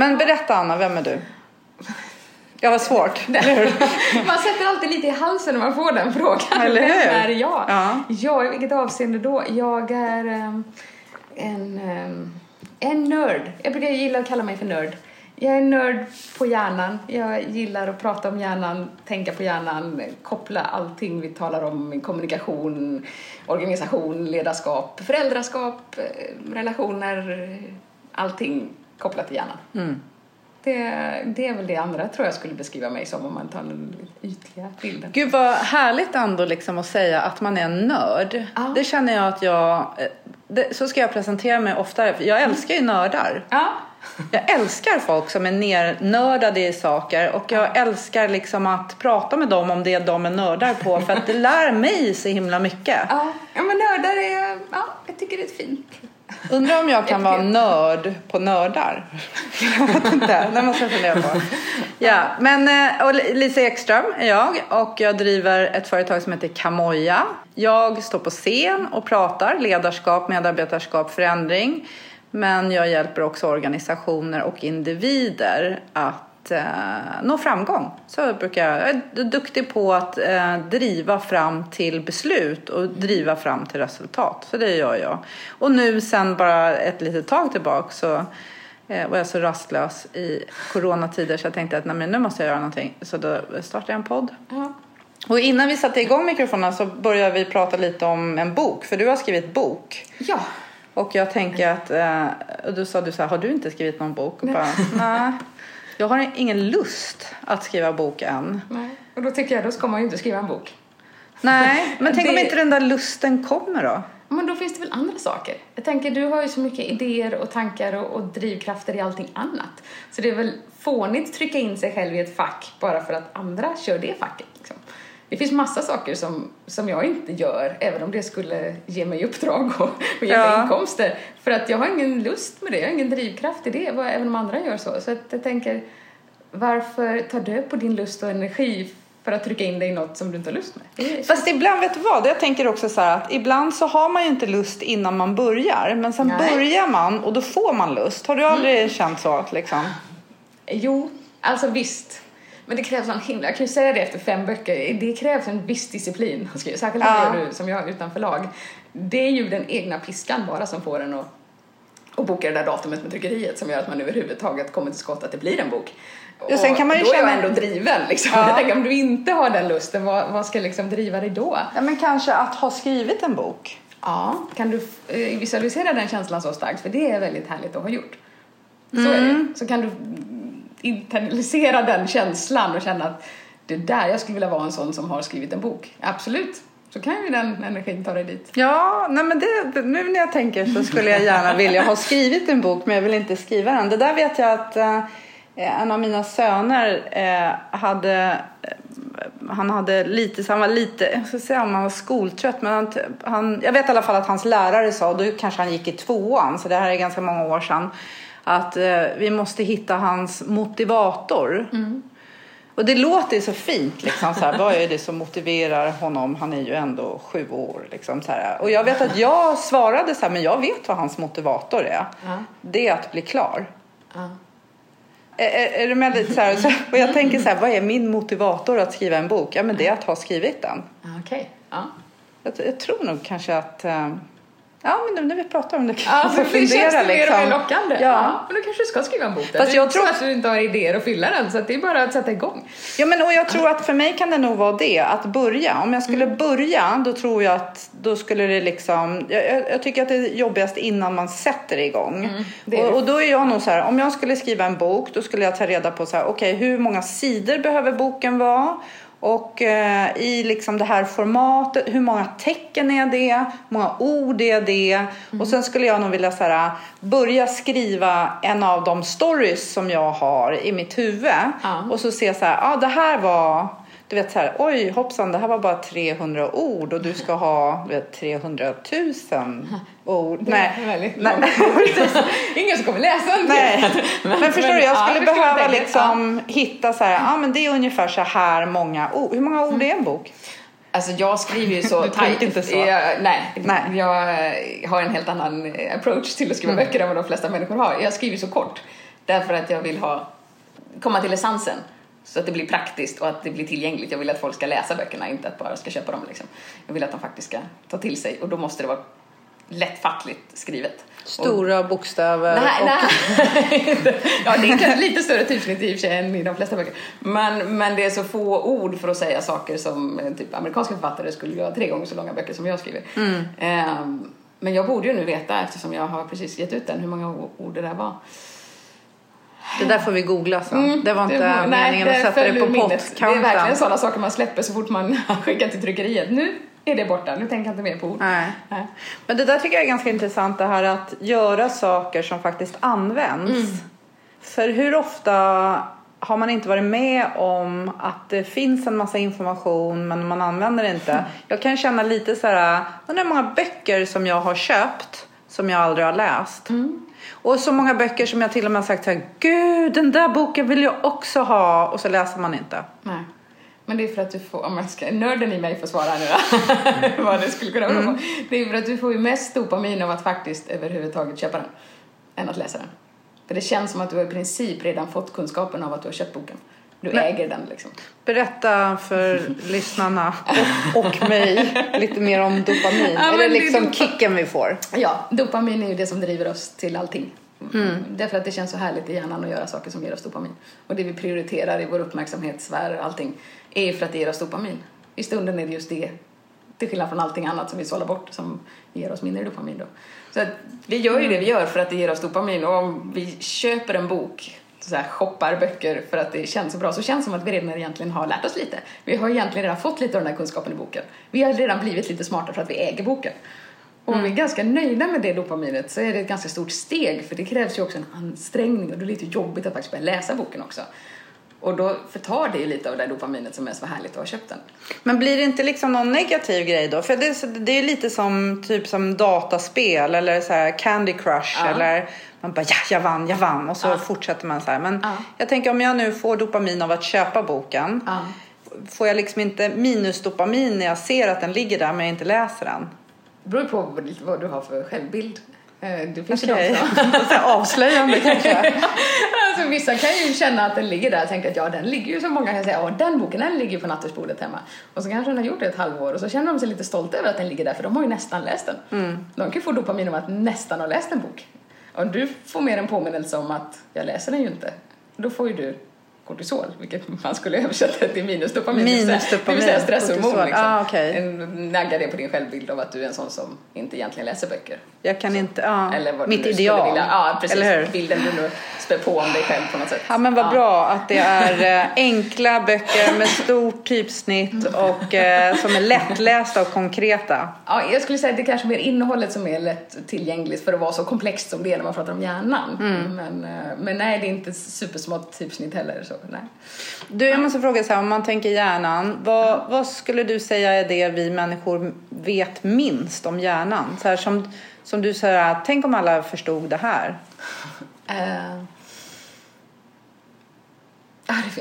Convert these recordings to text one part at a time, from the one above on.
Men berätta Anna, vem är du? Jag var svårt, eller hur? Man sätter alltid lite i halsen när man får den frågan. Eller hur? Vem är jag? Ja. Ja, i vilket avseende då? Jag är ehm, en, ehm, en nörd. Jag brukar gilla att kalla mig för nörd. Jag är nörd på hjärnan. Jag gillar att prata om hjärnan, tänka på hjärnan, koppla allting vi talar om kommunikation, organisation, ledarskap, föräldraskap, eh, relationer, allting kopplat till hjärnan. Mm. Det, det är väl det andra tror jag skulle beskriva mig som om man tar den ytliga bilden. Gud vad härligt ändå liksom att säga att man är en nörd. Ja. Det känner jag att jag, eh, det, så ska jag presentera mig oftare. Jag älskar ju nördar. Ja, Jag älskar folk som är nernördade i saker och jag älskar liksom att prata med dem om det de är nördar på för att det lär mig så himla mycket. ja. ja men nördar är, ja, jag tycker det är fint. Undrar om jag kan vara nörd på nördar? Jag vet inte, det måste jag fundera på. Ja, men eh, och Lisa Ekström är jag och jag driver ett företag som heter Kamoja. Jag står på scen och pratar ledarskap, medarbetarskap, förändring. Men jag hjälper också organisationer och individer att eh, nå framgång. Så jag, brukar, jag är duktig på att eh, driva fram till beslut och driva fram till resultat. Så det gör jag. Och nu sen bara ett litet tag tillbaka så eh, var jag så rastlös i coronatider så jag tänkte att nej, nu måste jag göra någonting. Så då startade jag en podd. Ja. Och innan vi satte igång mikrofonerna så började vi prata lite om en bok. För du har skrivit bok. ja. Och jag tänker att, eh, och då sa du så här, har du inte skrivit någon bok? Och bara, nej. Jag har ingen lust att skriva bok än. Nej. Och då tycker jag, då ska man ju inte skriva en bok. Nej, men tänk om Det- inte den där lusten kommer då? Men då finns det väl andra saker. Jag tänker, du har ju så mycket idéer och tankar och, och drivkrafter i allting annat. Så det är väl fånigt att trycka in sig själv i ett fack bara för att andra kör det facket. Liksom. Det finns massa saker som, som jag inte gör, även om det skulle ge mig uppdrag och, och ge Ja. mig inkomster. För att jag har ingen lust med det, jag har ingen drivkraft i det, även om andra gör så. Så att jag tänker, varför ta död på din lust och energi för att trycka in dig i något som du inte har lust med? Fast ibland, vet du vad? Jag tänker också så att ibland så har man ju inte lust innan man börjar. Men sen Nej. börjar man och då får man lust. Har du aldrig känt så liksom? Jo, alltså visst. Men det krävs en himla, jag kan ju säga det efter fem böcker, det krävs en viss disciplin särskilt Ja. du som jag utan förlag. Det är ju den egna piskan bara som får en att, att boka det där datumet med tryckeriet som gör att man överhuvudtaget kommer till skott att det blir en bok. Ja, sen kan man ju då är känna- jag ändå driven liksom. Ja. Jag tänker om du inte har den lusten, vad, vad ska liksom driva dig då? Ja, men kanske att ha skrivit en bok. Ja, kan du eh, visualisera den känslan så starkt? För det är väldigt härligt att ha gjort. Så är Mm. det. Så kan du mm, internalisera den känslan och känna att det är där jag skulle vilja vara en sån som har skrivit en bok. Absolut. Så kan ju den energin ta dig dit. Ja, nej men det, nu när jag tänker så skulle jag gärna vilja ha skrivit en bok men jag vill inte skriva den. Det där vet jag att eh, en av mina söner eh, hade eh, han hade lite, så han var lite, jag ska säga om han var skoltrött men han, han, jag vet i alla fall att hans lärare sa, då kanske han gick i tvåan så det här är ganska många år sedan, att eh, vi måste hitta hans motivator. Och det låter ju så fint. Liksom, så här, vad är det som motiverar honom? Han är ju ändå sju år. Liksom, så här. Och jag vet att jag svarade så här, men jag vet vad hans motivator är. Ja. Det är att bli klar. Ja. Är, är, du med lite så här? Och jag tänker så här, vad är min motivator att skriva en bok? Ja, men det är att ha skrivit den. Okej. Ja. Jag, jag tror nog kanske att... eh, ja, men nu när vi pratar om det kan Ja, för få det känns det mer och mer liksom. lockande. Ja. Men då kanske du ska skriva en bok. Där. Fast jag tror- att du inte har idéer att fylla den, så att det är bara att sätta igång. Ja, men och jag tror att för mig kan det nog vara det, att börja. Om jag skulle börja, då tror jag att då skulle det liksom... Jag, jag, tycker att det är jobbigast innan man sätter igång. det är och, och då är jag nog så här, om jag skulle skriva en bok, då skulle jag ta reda på så här, okej, hur många sidor behöver boken vara? Och eh, i liksom det här formatet, hur många tecken är det? Hur många ord är det? Och sen skulle jag nog vilja så här, börja skriva en av de stories som jag har i mitt huvud. Ja. Och så se så här, ja ah, det här var, du vet så här, oj hoppsan det här var bara 300 ord och du ska ha du vet, 300 000 ord. Det Nej, väldigt nej. Ingen som kommer läsa en Nej, men förstår du, jag ja, skulle förstår behöva tänker. liksom hitta så här, ja ah, men det är ungefär så här många ord. Hur många ord är en bok? Alltså jag skriver ju så tajt. inte så. Jag, nej, Nej. jag eh, har en helt annan eh, approach till att skriva Mm. böcker än vad de flesta människor har. Jag skriver så kort. Därför att jag vill ha, komma till essensen. Så att det blir praktiskt och att det blir tillgängligt. Jag vill att folk ska läsa böckerna, inte att bara ska köpa dem. Liksom. Jag vill att de faktiskt ska ta till sig och då måste det vara lättfattligt skrivet. Stora bokstäver. Nej, och... nej. ja, det är kanske lite större typsnitt i och för sig än i de flesta böcker. Men, men det är så få ord för att säga saker som eh, typ amerikanska författare skulle göra tre gånger så långa böcker som jag skriver. Mm. Um, men jag borde ju nu veta eftersom jag har precis gett ut den hur många ord det där var. Det där får vi googla sen. Mm, det var inte det, meningen nej, att sätta det på minnet. Det är pottkanten. verkligen sådana saker man släpper så fort man skickar till tryckeriet. Nu är det borta, nu tänker jag inte mer på ord. Nej. Nej. Men det där tycker jag är ganska intressant det här att göra saker som faktiskt används. Mm. För hur ofta har man inte varit med om att det finns en massa information men man använder det inte. Jag kan känna lite så här, undrar hur många böcker som jag har köpt som jag aldrig har läst. Mm. Och så många böcker som jag till och med har sagt så här, gud den där boken vill jag också ha och så läser man inte. Nej. Men det är för att du får, om jag ska, nörden i mig får svara nu då, vad det skulle kunna vara på. Det är för att du får ju mest dopamin av att faktiskt överhuvudtaget köpa den, än att läsa den. För det känns som att du i princip redan fått kunskapen av att du har köpt boken. Du Men- äger den liksom. Berätta för lyssnarna och, och mig lite mer om dopamin. Ja, Eller det liksom dopa- kicken vi får. Ja, dopamin är ju det som driver oss till allting. Mm. Därför att det känns så härligt i hjärnan att göra saker som ger oss dopamin. Och det vi prioriterar i vår uppmärksamhetssfär och allting är ju för att det ger oss dopamin. I stunden är det just det, till skillnad från allting annat som vi sållar bort, som ger oss mindre dopamin då. Så vi gör ju det vi gör för att det ger oss dopamin och om vi köper en bok så här, shoppar böcker för att det känns så bra så känns det som att vi redan egentligen har lärt oss lite. Vi har egentligen redan fått lite av den här kunskapen i boken. Vi har redan blivit lite smartare för att vi äger boken. Och om vi är ganska nöjda med det dopaminet så är det ett ganska stort steg för det krävs ju också en ansträngning och det är lite jobbigt att faktiskt börja läsa boken också. Och då förtar det ju lite av det dopaminet som är så härligt att ha köpt den. Men blir det inte liksom någon negativ grej då? För det, det är lite som typ som dataspel eller så här Candy Crush Ja. eller man bara ja, jag vann, jag vann och så Ja. fortsätter man så här. Men Ja. jag tänker om jag nu får dopamin av att köpa boken. Får jag liksom inte minusdopamin när jag ser att den ligger där men jag inte läser den? Det beror på vad du har för självbild. Eh, Det finns Okej. de som... Avslöjande kanske. Alltså, vissa kan ju känna att den ligger där och tänka att ja, den ligger ju som många kan säga, ja den boken den ligger på nattduksbordet hemma. Och så kanske den har gjort det ett halvår och så känner de sig lite stolta över att den ligger där för de har ju nästan läst den. De kan ju få dopamin av att nästan ha läst en bok. Om du får mer en påminnelse om att jag läser den ju inte, då får ju du kortisol, vilket man skulle översätta till minusdopamin. Minusdopamin, Det vill säga stresshormon liksom. Ah. En- Nagga det på din självbild av att du är en sån som inte egentligen läser böcker. Jag kan inte, ja. Eller vad Mitt ideal. Vilja. Ja, precis. Eller hur? Bilden du nu spär på om dig själv på något sätt. Ja men vad bra att det är eh, enkla böcker med stort typsnitt och eh, som är lättlästa och konkreta. Ja, jag skulle säga att det är kanske mer innehållet som är lätt tillgängligt för att vara så komplext som det är när man pratar om hjärnan. Mm. Men, eh, men nej, det är inte supersmått typsnitt heller. Så, nej. Du, jag måste fråga så här, om man tänker hjärnan, vad, vad skulle du säga är det vi människor vet minst om hjärnan? Så här, som, som du säger, tänk om alla förstod det här. Eh.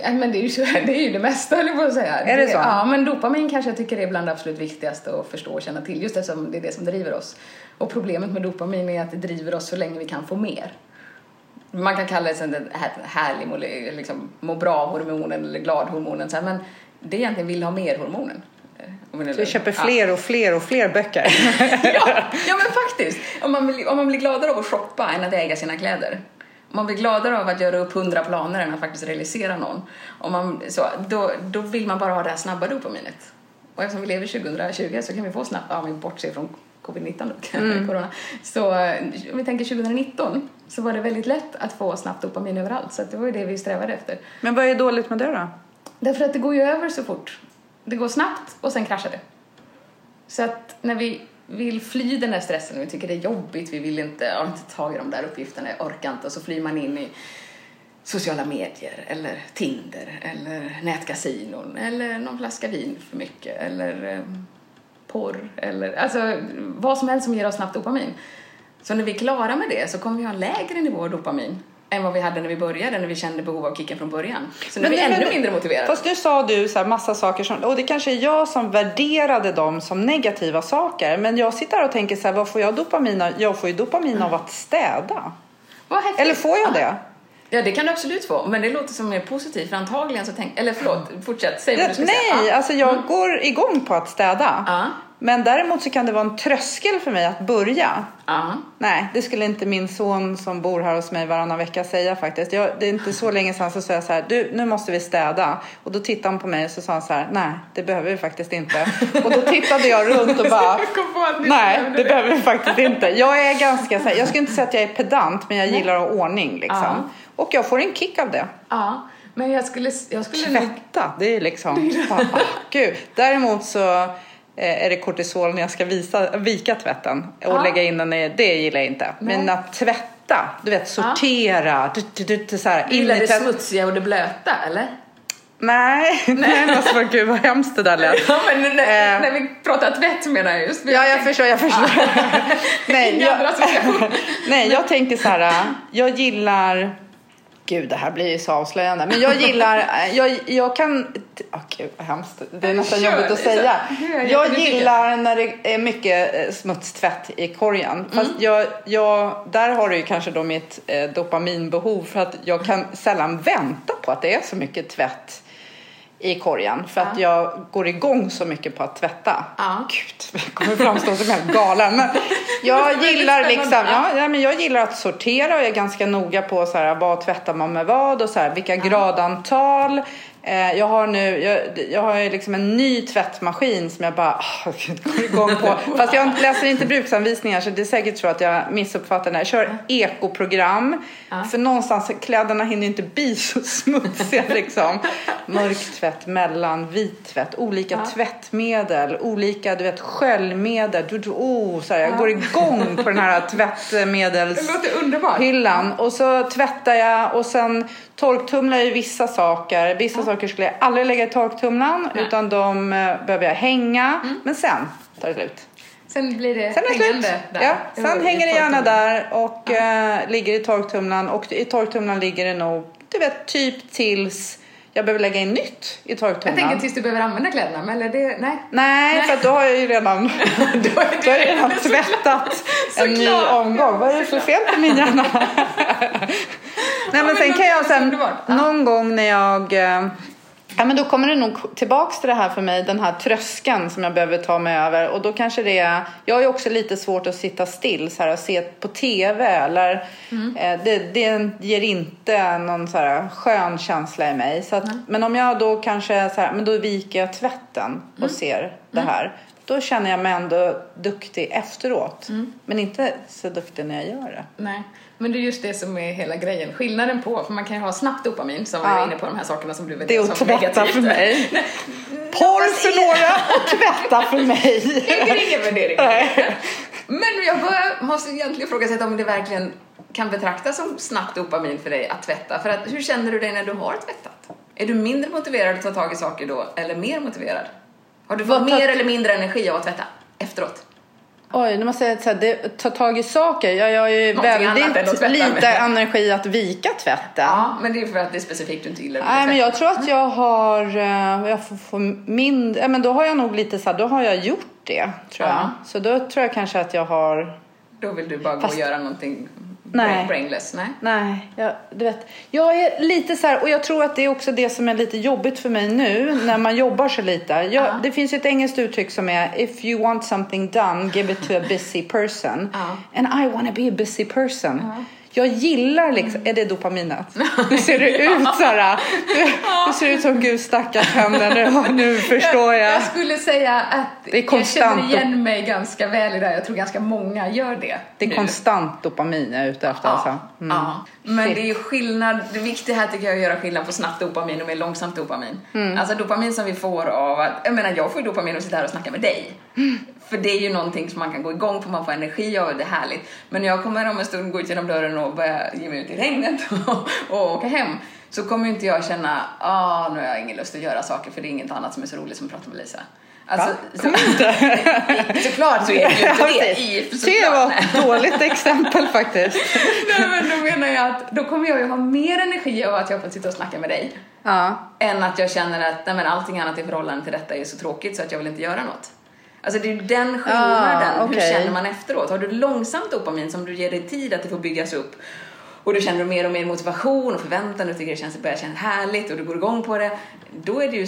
Ja, men det är, ju så, det är ju det mesta, höll jag på att säga. Är det så? Ja, men dopamin kanske jag tycker är bland det absolut viktigaste att förstå och känna till, just eftersom det är det som driver oss. Och problemet med dopamin är att det driver oss så länge vi kan få mer. Man kan kalla det sen den här härlig, liksom, må bra-hormonen eller glad-hormonen, men det är egentligen vill ha mer-hormonen. Eh, vi köper fler och fler och fler böcker. ja, ja, men faktiskt. Om man, blir, om man blir gladare av att shoppa än att äga sina kläder. Om man blir gladare av att göra upp hundra planer än att faktiskt realisera någon. Om man, så, då, då vill man bara ha det här snabba dopaminet. Och eftersom vi lever 2020 så kan vi få snabbt, ja, om vi bortser från covid-19 då, corona. Så eh, om vi tänker 2019 så var det väldigt lätt att få snabbt dopamin överallt. Så det var ju det vi strävade efter. Men vad är dåligt med det då? Därför att det går ju över så fort. Det går snabbt och sen kraschar det. Så att när vi vill fly den där stressen och vi tycker det är jobbigt, vi vill inte, jag inte tag i de där uppgifterna, jag orkar inte och så flyr man in i sociala medier eller Tinder eller nätkasinon eller någon flaska vin för mycket eller eh, porr eller alltså vad som helst som ger oss snabbt dopamin. Så när vi är klara med det så kommer vi ha en lägre nivå av dopamin än vad vi hade när vi började, när vi kände behov av kicken från början. Så nu är vi ännu men- mindre motiverade. Fast nu sa du så här massa saker som, och det kanske är jag som värderade dem som negativa saker. Men jag sitter här och tänker så här, vad får jag dopamin av? Jag får ju dopamin av att städa. Eller får jag det? Ja, det kan du absolut få, men det låter som mer positivt för antagligen så tänk... Eller förlåt, fortsätt, säg vad du ska Nej, säga. Ja. alltså jag går igång på att städa. Ja. Men däremot så kan det vara en tröskel för mig att börja. Ja. Nej, det skulle inte min son som bor här hos mig varannan vecka säga faktiskt. Jag, det är inte så länge sedan så sa jag så här, du nu måste vi städa. Och då tittade han på mig och så sa han så här, nej det behöver vi faktiskt inte. Och då tittade jag runt och bara, nej det det." behöver vi faktiskt inte. Jag är ganska så här, jag skulle inte säga att jag är pedant men jag gillar att ha ordning liksom. Ja. Och jag får en kick av det. ja, men jag skulle, jag skulle. Tvätta, det är liksom, ah, gud. Däremot så eh, är det kortisol när jag ska visa, vika tvätten och Ja. lägga in den i, det gillar jag inte. Men att tvätta, du vet sortera, du, du, du, du, så här, Du gillar i det smutsiga och det blöta, eller? Nej, nej men alltså gud vad hemskt det där lät. Ja, men när, Eh. när vi pratar tvätt menar jag just. Ja, jag förstår, jag förstår. nej, jag, nej, jag tänker så här, jag gillar Gud, det här blir ju så avslöjande. Men jag gillar, jag, jag kan... Åh gud vad hemskt. Det är nästan Kör, jobbigt att säga. Jag gillar när det är mycket eh, smutstvätt i korgen. Fast jag, jag, där har du ju kanske då mitt eh, dopaminbehov. För att jag kan sällan vänta på att det är så mycket tvätt i korgen. För att jag går igång så mycket på att tvätta. Ja. Gud, jag kommer framstå som helt galen. Men jag gillar liksom, ja, ja, men jag gillar att sortera och jag är ganska noga på så här, vad tvättar man med vad och så här, vilka gradantal. Eh, jag har nu, jag, jag har liksom en ny tvättmaskin som jag bara ah, går igång på. Fast jag läser inte bruksanvisningar så det är säkert så att jag missuppfattar det. Jag kör ekoprogram. För någonstans, kläderna hinner inte bli så smutsiga liksom. Mörk tvätt, mellan, vit tvätt, olika tvättmedel, olika du vet sköljmedel. Du, du, oh, så här, jag går igång på den här tvättmedels Det låter underbart. hyllan och så tvättar jag och sen torktumlar jag vissa saker. Vissa saker skulle jag aldrig lägga i torktumlaren Nej. utan de eh, behöver jag hänga. Men sen tar det slut. Sen blir det Sen är det slut. hängande där. Ja, sen hänger det gärna där och eh, ligger i torktumlaren och i torktumlaren ligger det nog, du vet, typ tills jag behöver lägga in nytt i Jag torktumlaren. tänker tills du behöver använda kläderna, men eller det, nej. Nej, för då har jag ju redan, Då då har jag redan tvättat en ny omgång. Vad är det för fel på min hjärna? Nej, men sen kan jag sen, någon gång när jag eh, Ja men då kommer det nog tillbaks till det här för mig, den här tröskeln som jag behöver ta mig över. Och då kanske det är, jag har ju också lite svårt att sitta still så här, och se på TV eller Mm. eh, det, det ger inte någon så här skön känsla i mig. Så att, Men om jag då kanske så här, men då viker jag tvätten och Mm. ser det här. Då känner jag mig ändå duktig efteråt. Mm. Men inte så duktig när jag gör det. Nej, men det är just det som är hela grejen. Skillnaden på, för man kan ju ha snabbt dopamin som Ja. var inne på de här sakerna som du Det är att tvätta för mig. Porr för några och tvätta för mig. Det är ingen värdering. Men jag börjar, måste egentligen ifrågasätta om det verkligen kan betraktas som snabbt dopamin för dig att tvätta. För att, hur känner du dig när du har tvättat? Är du mindre motiverad att ta tag i saker då, eller mer motiverad? Har du fått mer eller mindre energi av att tvätta efteråt? Oj, nu måste jag säga att det, ta tag i saker. Jag, jag har ju Någonting väldigt lite med. energi att vika tvätten. Ja, men det är för att det är specifikt du inte gillar Nej, men jag tror att jag har, eh, jag får, får ja, men då har jag nog lite så här, då har jag gjort det tror jag. Ja. Så då tror jag kanske att jag har, Då vill du bara gå Fast- och göra någonting Nej. brainless, nej? nej, jag, du vet. Jag är lite så här, och jag tror att det är också det som är lite jobbigt för mig nu när man jobbar så lite. Jag, Ja. Det finns ju ett engelskt uttryck som är if you want something done, give it to a busy person. Ja. And I wanna be a busy person. Jag gillar liksom, är det dopaminet? Nu ser det ut här. Du, du ser ut som gud stackars henne nu, nu förstår jag. Jag skulle säga att Det är jag konstant känner igen mig ganska väl i det här. Jag tror ganska många gör det. Det är nu. konstant dopamin jag är ute efter Ja, alltså. Mm. ja. Men det är ju skillnad, det viktiga här tycker jag är att göra skillnad på snabbt dopamin och mer långsamt dopamin. Mm. Alltså dopamin som vi får av att, jag menar jag får ju dopamin av att sitta här och snacka med dig. Mm. För det är ju någonting som man kan gå igång på, man får energi av det, är härligt. Men när jag kommer om en stund gå ut genom dörren och börja ge mig ut i regnet och, och åka hem så kommer ju inte jag känna, ah nu har jag ingen lust att göra saker för det är inget annat som är så roligt som att prata med Lisa. Alltså, Va? så, såklart så är det ju inte det i, Det var ett dåligt exempel faktiskt. Nej men då menar jag att då kommer jag ju ha mer energi av att jag får sitta och snacka med dig Ja. än att jag känner att nej, men allting annat i förhållande till detta är så tråkigt så att jag vill inte göra något. Alltså det är ju den skillnaden. Ah, Hur okej. känner man efteråt? Har du långsamt dopamin som du ger dig tid att det får byggas upp och du känner mer och mer motivation och förväntan och tycker det känns, börjar kännas härligt och du går igång på det, då är det ju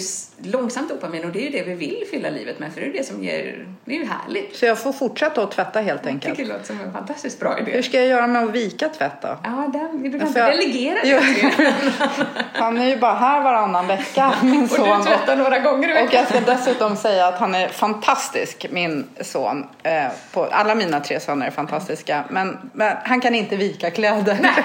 långsamt dopamin och det är ju det vi vill fylla livet med för det är det som ger, det är ju härligt. Så jag får fortsätta att tvätta helt Jag enkelt? tycker det låter som en fantastiskt bra idé. Hur ska jag göra med att vika tvätt då? Ja, där, du kan För jag- delegera det. Han är ju bara här varannan vecka, min Och son. du tvättar några gånger i Och veckan. jag ska dessutom säga att han är fantastisk, min son. Eh, alla mina tre söner är fantastiska. Men, men han kan inte vika kläder. jag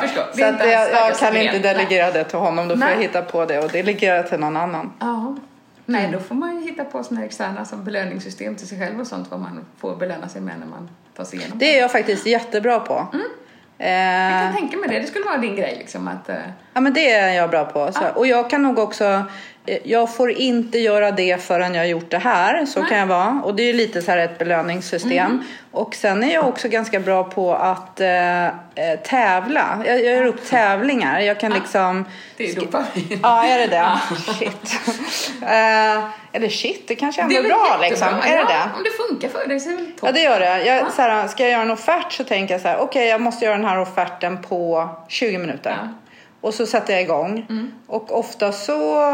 förstår. Det Så att jag, jag kan inte delegera det till honom. Då får Nej. jag hitta på det och delegera till någon annan. Ja. Nej, då får man ju hitta på här externa som belöningssystem till sig själv och sånt vad man får belöna sig med när man tar sig igenom. Det är jag faktiskt jättebra på. Mm. Jag Eh, kan tänka mig det. Det skulle vara din grej liksom att... eh, Ja men det är jag bra på. Så, Och jag kan nog också, jag får inte göra det förrän jag har gjort det här. Så Nej. kan jag vara. Och det är ju lite så här ett belöningssystem. Mm. Och sen är jag också ganska bra på att eh, eh, tävla. Jag, jag gör upp tävlingar. Jag kan liksom... det är dopamin. Ja, är det det? Shit. Eh, eller shit, det kanske ändå är väl bra liksom. Är ja, det det? Om det funkar för dig så är det väl Ja det gör det. Jag, så här, ska jag göra en offert så tänker jag så här, okej jag måste göra den här offerten på 20 minuter. Ja. Mm. Och så sätter jag igång. Och ofta så,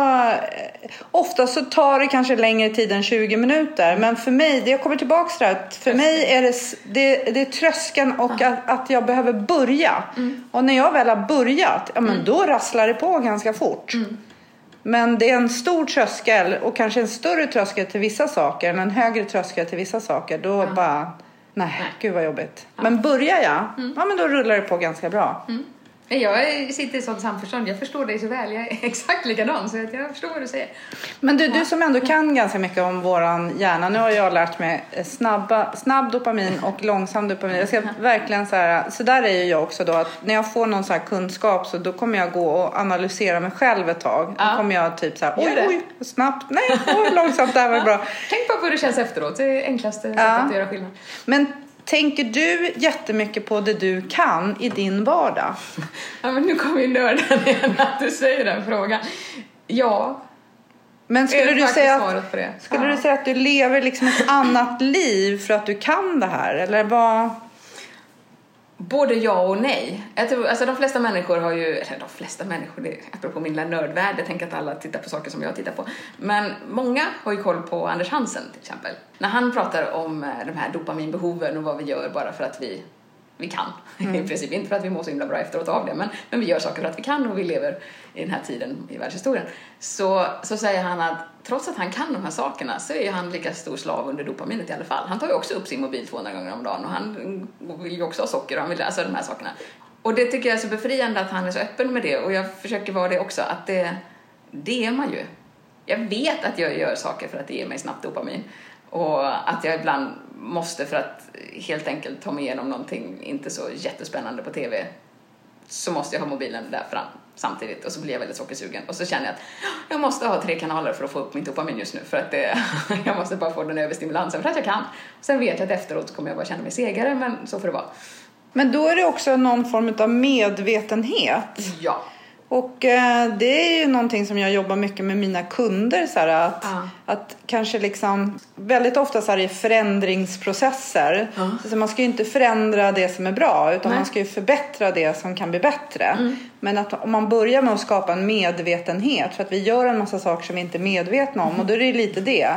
ofta så tar det kanske längre tid än 20 minuter. Men för mig, det jag kommer tillbaka till det här, för mig är det, det, det är tröskeln och att, att jag behöver börja. Mm. Och när jag väl har börjat, ja men då rasslar det på ganska fort. Mm. Men det är en stor tröskel och kanske en större tröskel till vissa saker än en högre tröskel till vissa saker. Då bara, nej, gud vad jobbigt. Men börjar jag, Mm. ja men då rullar det på ganska bra. Jag sitter i sånt samförstånd. Jag förstår dig så väl. Jag är exakt likadan så att jag förstår vad du säger. Men du, du som ändå kan ganska mycket om våran hjärna. Nu har jag lärt mig snabba, snabb dopamin och långsam dopamin. Jag ska verkligen så här, så där är ju jag också då att när jag får någon så här kunskap så då kommer jag gå och analysera mig själv ett tag. Då kommer jag typ så här, oj, oj, snabbt, nej, oj, långsamt, det här var bra. Tänk på hur det känns efteråt. Det är enklaste sättet Ja. att göra skillnad. Men tänker du jättemycket på det du kan i din vardag? Ja, men nu kommer ju nörden igen att du säger den frågan. Ja, Men skulle du säga att. Skulle ja. du säga att du lever liksom ett annat liv för att du kan det här? Eller vad? Både ja och nej. Jag tror, alltså de flesta människor har ju, eller de flesta människor, det är apropå min lilla nördvärld, jag tänker att alla tittar på saker som jag tittar på. Men många har ju koll på Anders Hansen till exempel. När han pratar om eh, de här dopaminbehoven och vad vi gör bara för att vi, vi kan. I princip inte för att vi mår så himla bra efteråt av det, men, men vi gör saker för att vi kan och vi lever i den här tiden i världshistorien. Så, så säger han att trots att han kan de här sakerna så är han lika stor slav under dopaminet i alla fall. Han tar ju också upp sin mobil 200 gånger om dagen och han vill ju också ha socker och han vill, alltså de här sakerna. Och det tycker jag är så befriande att han är så öppen med det och jag försöker vara det också, att det, det är man ju. Jag vet att jag gör saker för att det ger mig snabbt dopamin och att jag ibland måste för att helt enkelt ta mig igenom någonting inte så jättespännande på TV så måste jag ha mobilen där fram samtidigt och så blir jag väldigt sockersugen och så känner jag att jag måste ha tre kanaler för att få upp min dopamin just nu för att det, jag måste bara få den överstimulansen för att jag kan. Sen vet jag att efteråt kommer jag bara känna mig segare men så får det vara. Men då är det också någon form av medvetenhet. Ja. Och eh, det är ju någonting som jag jobbar mycket med mina kunder. Så att, Ja. Att kanske liksom, väldigt ofta så är det förändringsprocesser. Ja. Så man ska ju inte förändra det som är bra utan Nej. man ska ju förbättra det som kan bli bättre. Mm. Men att om man börjar med att skapa en medvetenhet för att vi gör en massa saker som vi inte är medvetna om och då är det lite det.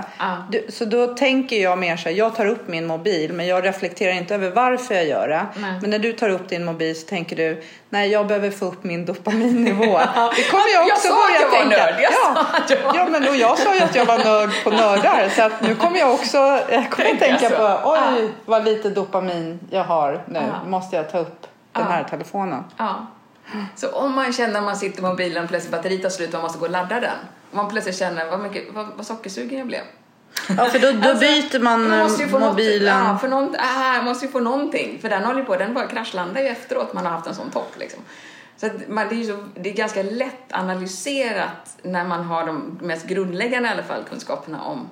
Du, så då tänker jag mer så här, jag tar upp min mobil men jag reflekterar inte över varför jag gör det. Nej. Men när du tar upp din mobil så tänker du, nej jag behöver få upp min dopaminnivå. Det kommer jag Jag också sa att börja jag var tänka. nörd. Jag ja. sa att jag var ja men och jag sa ju att jag var nörd på nördar så att nu kommer jag också jag kommer Tänka tänka så. på, oj vad lite dopamin jag har nu. Ja. Måste jag ta upp den här telefonen. Ja. Så om man känner att man sitter med mobilen och plötsligt batteriet tar slut och man måste gå och ladda den. Om man plötsligt känner vad, mycket, vad, vad sockersugen jag blev. Ja för då, då Alltså, byter man Man måste ju få mobilen. Något, ja, för någon, man måste ju få någonting. För den håller på, den bara kraschlandar ju efteråt man har haft en sån topp liksom. Så man, det, är så, det är ganska lätt analyserat när man har de mest grundläggande i alla fall kunskaperna om,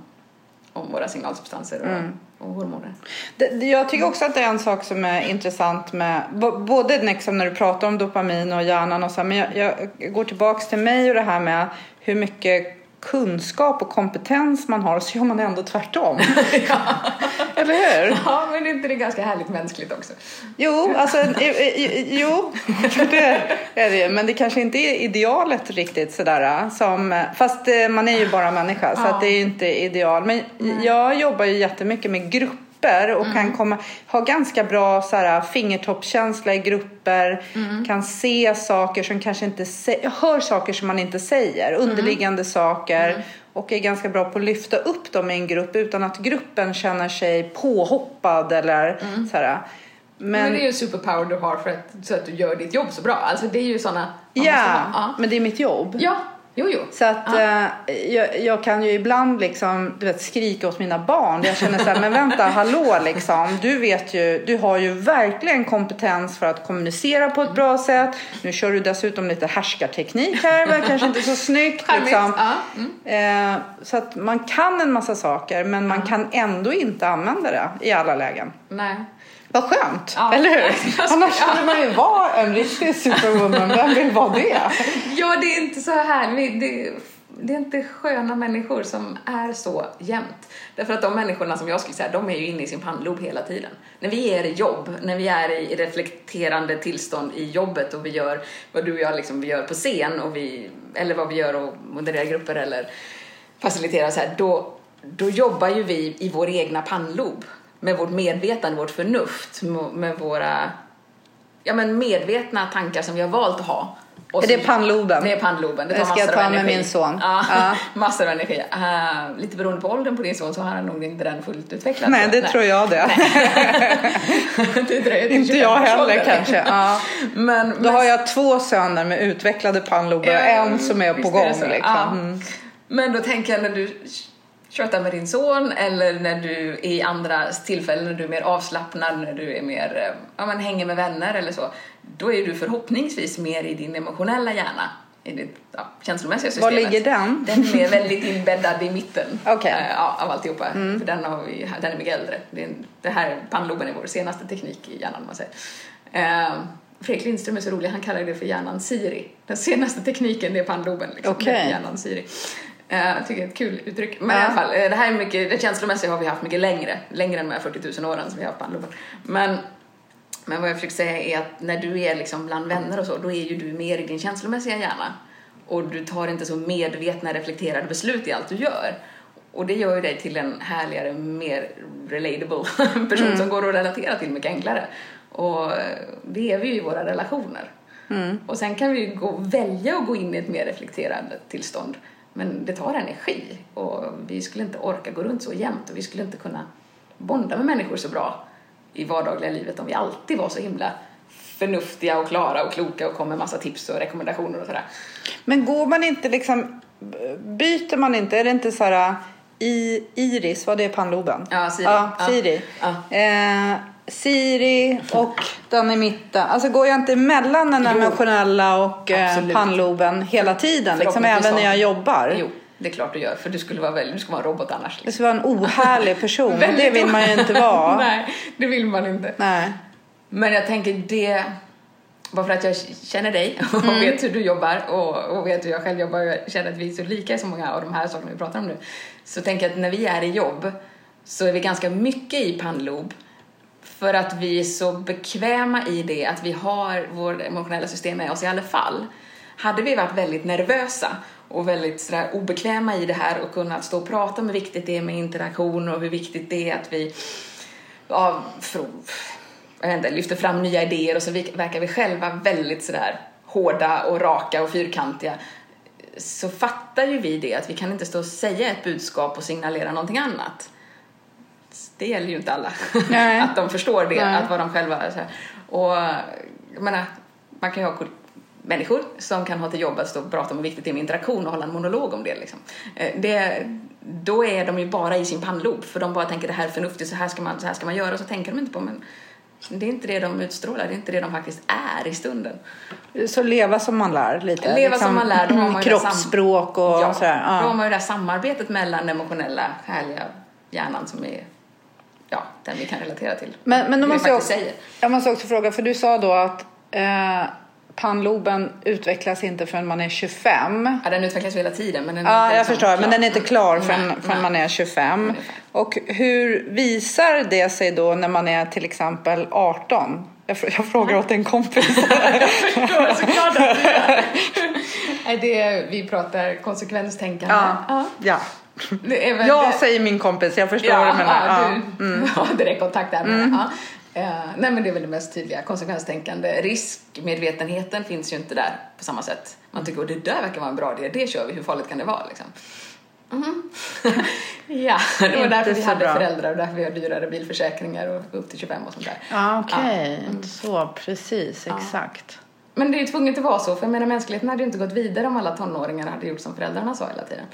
om våra signalsubstanser och, Mm. och hormoner. Det, jag tycker också att det är en sak som är intressant med både liksom när du pratar om dopamin och hjärnan och så här, men jag, jag går tillbaks till mig och det här med hur mycket kunskap och kompetens man har så gör man ändå tvärtom. Eller hur? Ja, men är inte det ganska härligt mänskligt också? Jo, alltså, jo, det är det Men det kanske inte är idealet riktigt sådär. Som, fast eh, man är ju bara människa så Ja. det är ju inte ideal. Men jag jobbar ju jättemycket med grupper och kan komma, ha ganska bra så här, fingertoppskänsla i grupper. Kan se saker som kanske inte hör saker som man inte säger, underliggande saker. Och är ganska bra på att lyfta upp dem i en grupp utan att gruppen känner sig påhoppad eller så här. Men, det är ju en superpower du har för att, så att du gör ditt jobb så bra. Alltså det är ju såna... man Ja, ha- ja. men det är mitt jobb. Ja, jo, jo. Så att eh, jag, jag kan ju ibland liksom, du vet, skrika åt mina barn. Jag känner så här, men vänta, hallå liksom. Du vet ju, du har ju verkligen kompetens för att kommunicera på ett bra sätt. Nu kör du dessutom lite härskarteknik här, var kanske inte så snyggt. Liksom. Ja. Mm. Eh, så att man kan en massa saker, men man kan ändå inte använda det i alla lägen. Nej. Vad skönt, Ja. eller hur? Annars skulle man ju vara en riktig superwoman. Vem vill vara det? Ja, det är inte så här. vi- Det, det är inte sköna människor som är så jämt. Därför att de människorna som jag skulle säga, de är ju inne i sin pannlob hela tiden. När vi är i jobb, när vi är i reflekterande tillstånd i jobbet och vi gör vad du och jag liksom, vi gör på scen och vi, eller vad vi gör och modererar grupper eller faciliterar så här, då, då jobbar ju vi i vår egna pannlob med vårt medvetande, vårt förnuft, med- våra ja, men medvetna tankar som vi har valt att ha. Och Är det pannloben? Det är pannloben. Det Det tar ska jag massor ta av med energi. min son. Ja, Ja. massor av energi. Uh, lite beroende på åldern på din son så har han nog inte den fullt utvecklad. Nej, det tror jag det. det dröjer till Inte jag 25 års heller ålder. kanske. Ja. Men, Då men- har jag två söner med utvecklade pannlober och en som är på gång. det så. liksom. Mm. Men då tänker jag när du tjötar med din son eller när du i andra tillfällen när du är mer avslappnad, när du är mer, eh, ja men hänger med vänner eller så, då är du förhoppningsvis mer i din emotionella hjärna, i ditt ja, känslomässiga systemet. Var ligger den? Den är väldigt inbäddad i mitten. Mm. eh, ja, av alltihopa. För den, har vi, den är mycket äldre. Det, är, det här pannloben är vår senaste teknik i hjärnan, man säger. Eh, Fredrik Lindström är så rolig, han kallar det för hjärnan Siri. Den senaste tekniken det är pannloben. Liksom. Det är hjärnan Siri. Eh, jag tycker det är ett kul uttryck. Men Ja. i alla fall, eh, det här är mycket, det känslomässiga har vi haft mycket längre. Längre än de här 40 000 åren som vi har haft pannloben. Men, men vad jag försöker säga är att när du är liksom bland vänner och så, då är ju du mer i din känslomässiga hjärna. Och du tar inte så medvetna, reflekterade beslut i allt du gör. Och det gör ju dig till en härligare, mer relatable person som går att relatera till mycket enklare. Och eh, det är vi ju i våra relationer. Och sen kan vi ju gå, välja att gå in i ett mer reflekterande tillstånd. Men det tar energi och vi skulle inte orka gå runt så jämt och vi skulle inte kunna bonda med människor så bra i vardagliga livet om vi alltid var så himla förnuftiga och klara och kloka och kom med massa tips och rekommendationer och sådär. Men går man inte liksom, byter man inte, är det inte så här i Iris, vad det är pannloben? Ja, Siri. Ja, Ja. Siri. Ja. Eh, Siri och den i mitten. Alltså går jag inte emellan den emotionella och eh, Absolut. pannloben hela tiden? Liksom, även när jag jobbar? Jo, det är klart du gör för du skulle vara, väldigt, du skulle vara en robot annars. Liksom. ska vara en ohärlig person. det vill man ju inte vara. Nej, det vill man inte. Nej. Men jag tänker det, bara för att jag känner dig och Mm. vet hur du jobbar och, och vet hur jag själv jobbar och jag känner att vi är så lika i så många av de här sakerna vi pratar om nu. Så tänker jag att när vi är i jobb så är vi ganska mycket i pannlob för att vi är så bekväma i det att vi har vårt emotionella system med oss i alla fall. Hade vi varit väldigt nervösa och väldigt sådär obekväma i det här och kunnat stå och prata om hur viktigt det är med interaktion och hur viktigt det är att vi ja, för, jag inte, lyfter fram nya idéer och så verkar vi själva väldigt sådär hårda och raka och fyrkantiga så fattar ju vi det att vi kan inte stå och säga ett budskap och signalera någonting annat. Det gäller ju inte alla. Att de förstår det, Nej. att vad de själva så här. Och jag menar, man kan ju ha människor som kan ha till jobb att stå och prata om hur viktigt det är med interaktion och hålla en monolog om det. Liksom. Eh, det då är de ju bara i sin pannlob för de bara tänker det här är förnuftigt, så här ska man, så här ska man göra och så tänker de inte på men det är inte det de utstrålar, det är inte det de faktiskt är i stunden. Så leva som man lär lite. liksom. Leva som man lär, då har man Kroppsspråk och ja, sådär. Då har Ja. man ju det här samarbetet mellan den emotionella, härliga hjärnan som är ja, den vi kan relatera till. Men, men då måste jag, också, säger. jag måste också fråga, för du sa då att eh, pannloben utvecklas inte förrän man är 25. Ja, den utvecklas hela tiden. Men den är Ja, inte jag liksom förstår. klar. Men den är inte klar Nej, förrän, nej, förrän man är 25. Ungefär. Och hur visar det sig då när man är till exempel 18? Jag, jag frågar åt en kompis. förstår såklart att det är. Nej, det vi pratar konsekvenstänkande. Ja. ja. Jag det- säger min kompis, jag förstår ja, vad du menar. ja, Ja. Mm. du har direktkontakt där med ja. Eh, nej men det är väl det mest tydliga, konsekvenstänkande. Riskmedvetenheten finns ju inte där på samma sätt. Man tycker att det där verkar vara en bra idé, det kör vi, hur farligt kan det vara liksom? Mhm. ja, det var därför vi hade bra. föräldrar och därför vi har dyrare bilförsäkringar och upp till 25 och sånt där. Ja, okej. Ja. Så, precis, exakt. Men det är ju tvunget att vara så, för jag menar mänskligheten hade ju inte gått vidare om alla tonåringar hade gjort som föräldrarna sa hela tiden.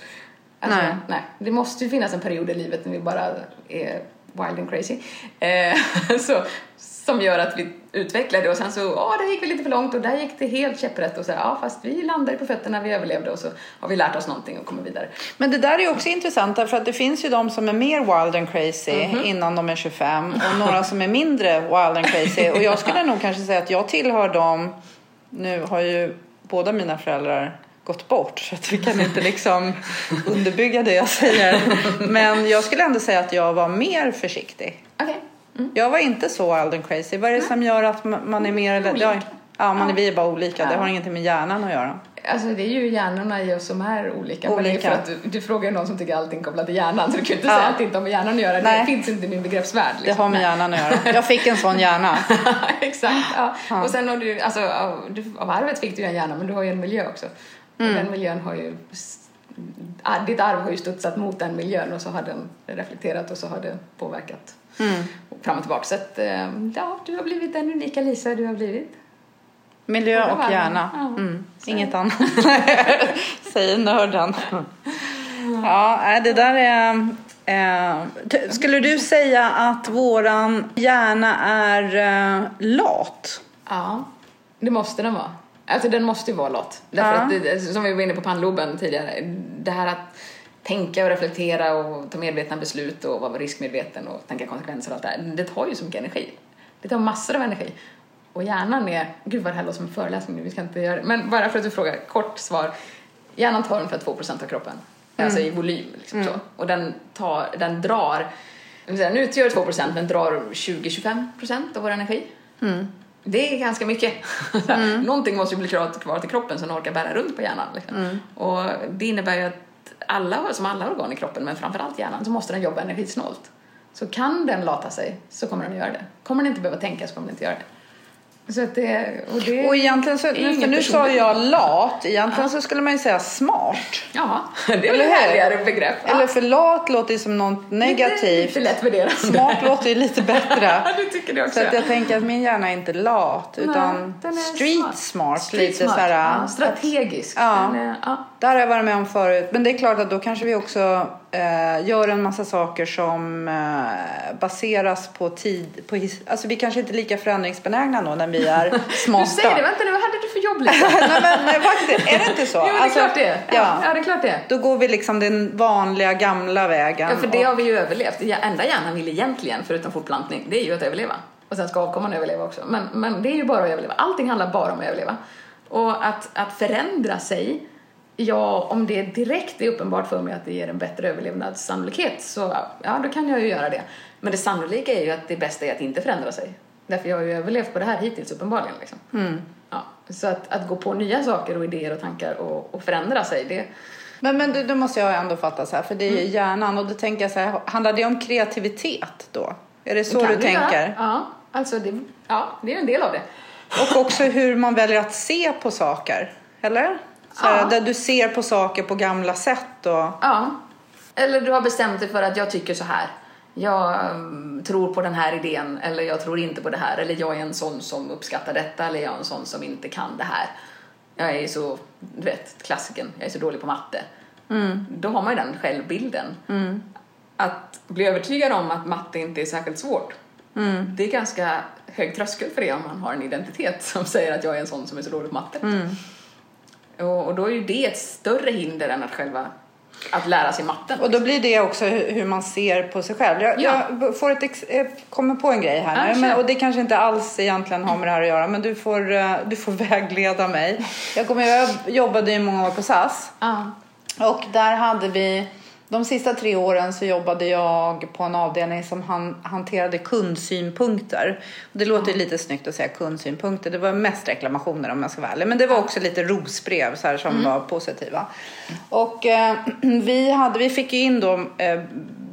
Alltså, Nej. nej. Det måste ju finnas en period i livet när vi bara är wild and crazy. Eh, så, som gör att vi utvecklar det och sen så, ja, där gick vi lite för långt och där gick det helt käpprätt och så, ja, fast vi landade på fötterna, vi överlevde och så har vi lärt oss någonting och kommer vidare. Men det där är ju också intressant därför att det finns ju de som är mer wild and crazy Mhm. innan de är 25 och några som är mindre wild and crazy. Och jag skulle nog kanske säga att jag tillhör dem, nu har ju båda mina föräldrar gått bort så att vi kan inte liksom underbygga det jag säger. Men jag skulle ändå säga att jag var mer försiktig. Okej. Jag var inte så wild and crazy. Vad är det som gör att ma- man är mer... Eller, Olika. ja, man är, vi är bara olika. Det har ingenting med hjärnan att göra. Alltså det är ju hjärnorna i oss som är olika. Men det är Olika. för att du, du frågar någon som tycker allting kopplat till hjärnan så du kan inte Ja. säga att det inte har med hjärnan att göra. Nej. Det finns inte i min begreppsvärld. Det liksom. har med Nej. hjärnan att göra. Jag fick en sån hjärna. Exakt. Ja. Ja. Och sen har du, alltså av, du, av arvet fick du ju en hjärna men du har ju en miljö också. Mm. Den miljön har ju, ditt arv har ju studsat mot den miljön och så har den reflekterat och så har det påverkat Mm. fram och tillbaka. Så att, eh, ja, du har blivit den unika Lisa du har blivit. Miljö och hjärna. Ja. Mm. Inget annat. Säger nörden. Ja, det där är... Eh, skulle du säga att våran hjärna är eh, lat? Ja, det måste den vara. Alltså den måste ju vara lat. Därför Ja. att, det, som vi var inne på pannloben tidigare, det här att tänka och reflektera och ta medvetna beslut och vara riskmedveten och tänka konsekvenser och allt det här, det tar ju så mycket energi. Det tar massor av energi. Och hjärnan är, gud vad det här låter som en föreläsning nu, vi ska inte göra det. Men bara för att du frågar, kort svar. Hjärnan tar ungefär 2% av kroppen. Alltså i volym liksom så. Och den, tar, den drar, nu utgör 2% men drar 20-25% av vår energi. Det är ganska mycket. Så här, Någonting måste ju bli kvar, till kroppen som orkar bära runt på hjärnan. Liksom. Och det innebär ju att alla, som alla organ i kroppen, men framförallt hjärnan, så måste den jobba energisnålt. Så kan den lata sig så kommer den att göra det. Kommer den inte behöva tänka så kommer den inte göra det. Så att det, och det Och egentligen så, nu, nu sa jag lat, egentligen så skulle man ju säga smart. Ja, det är väl Eller ett härligare begrepp. Ja. Eller för lat låter ju som något Lite, negativt. lite lätt värderande. Smart låter ju lite bättre. Ja, du tycker det också. Så att jag tänker att min hjärna är inte lat utan är street smart. Street lite smart. såhär, ja, strategisk. Ja. Är, ja. Där har jag varit med om förut. Men det är klart att då kanske vi också gör en massa saker som eh, baseras på tid. På his- alltså vi kanske inte är lika förändringsbenägna då när vi är smarta. Du säger det, vänta nu, vad hade du för jobb liksom? nej, men, nej, faktiskt, är det inte så? Jo, det är Alltså, klart det. Ja, Ja, det är klart det. Då går vi liksom den vanliga gamla vägen. Ja, för det och- har vi ju överlevt. Det enda hjärnan vill egentligen, förutom fortplantning, det är ju att överleva. Och sen ska avkomman överleva också. Men, men det är ju bara att överleva. Allting handlar bara om att överleva. Och att, att förändra sig, ja, om det direkt är uppenbart för mig att det ger en bättre överlevnadssannolikhet, så ja, då kan jag ju göra det. Men det sannolika är ju att det bästa är att inte förändra sig. Därför jag har ju överlevt på det här hittills uppenbarligen. Liksom. Ja, så att, att gå på nya saker och idéer och tankar och, och förändra sig, det, Men, men det, det måste jag ändå fatta så här, för det är Mm. ju hjärnan och då tänker jag så här, handlar det om kreativitet då? Är det så kan du det tänker? göra. Ja, alltså det, ja, det är en del av det. Och också hur man väljer att se på saker, eller? Så här, Ja. Där du ser på saker på gamla sätt och... Ja. Eller du har bestämt dig för att jag tycker så här. Jag mm, tror på den här idén eller jag tror inte på det här. Eller jag är en sån som uppskattar detta eller jag är en sån som inte kan det här. Jag är så, du vet, klassiken. Jag är så dålig på matte. Då har man ju den självbilden. Att bli övertygad om att matte inte är särskilt svårt. Det är ganska hög tröskel för det om man har en identitet som säger att jag är en sån som är så dålig på matte. Och, och då är ju det ett större hinder än att själva att lära sig matten. Och då blir det också hur man ser på sig själv. Jag, Ja. jag får ett ex- kommer på en grej här nu. Men, och det kanske inte alls egentligen har med det här att göra. Men du får, eh, du får vägleda mig. Jag, kommer, jag jobbade ju många år på SAS. Ja. Och där hade vi, de sista tre åren så jobbade jag på en avdelning som han, hanterade kundsynpunkter. Det låter ju lite snyggt att säga kundsynpunkter. Det var mest reklamationer om jag ska vara ärlig. Men det var också lite rosbrev så här, som var positiva. Och eh, vi, hade, vi fick in då eh,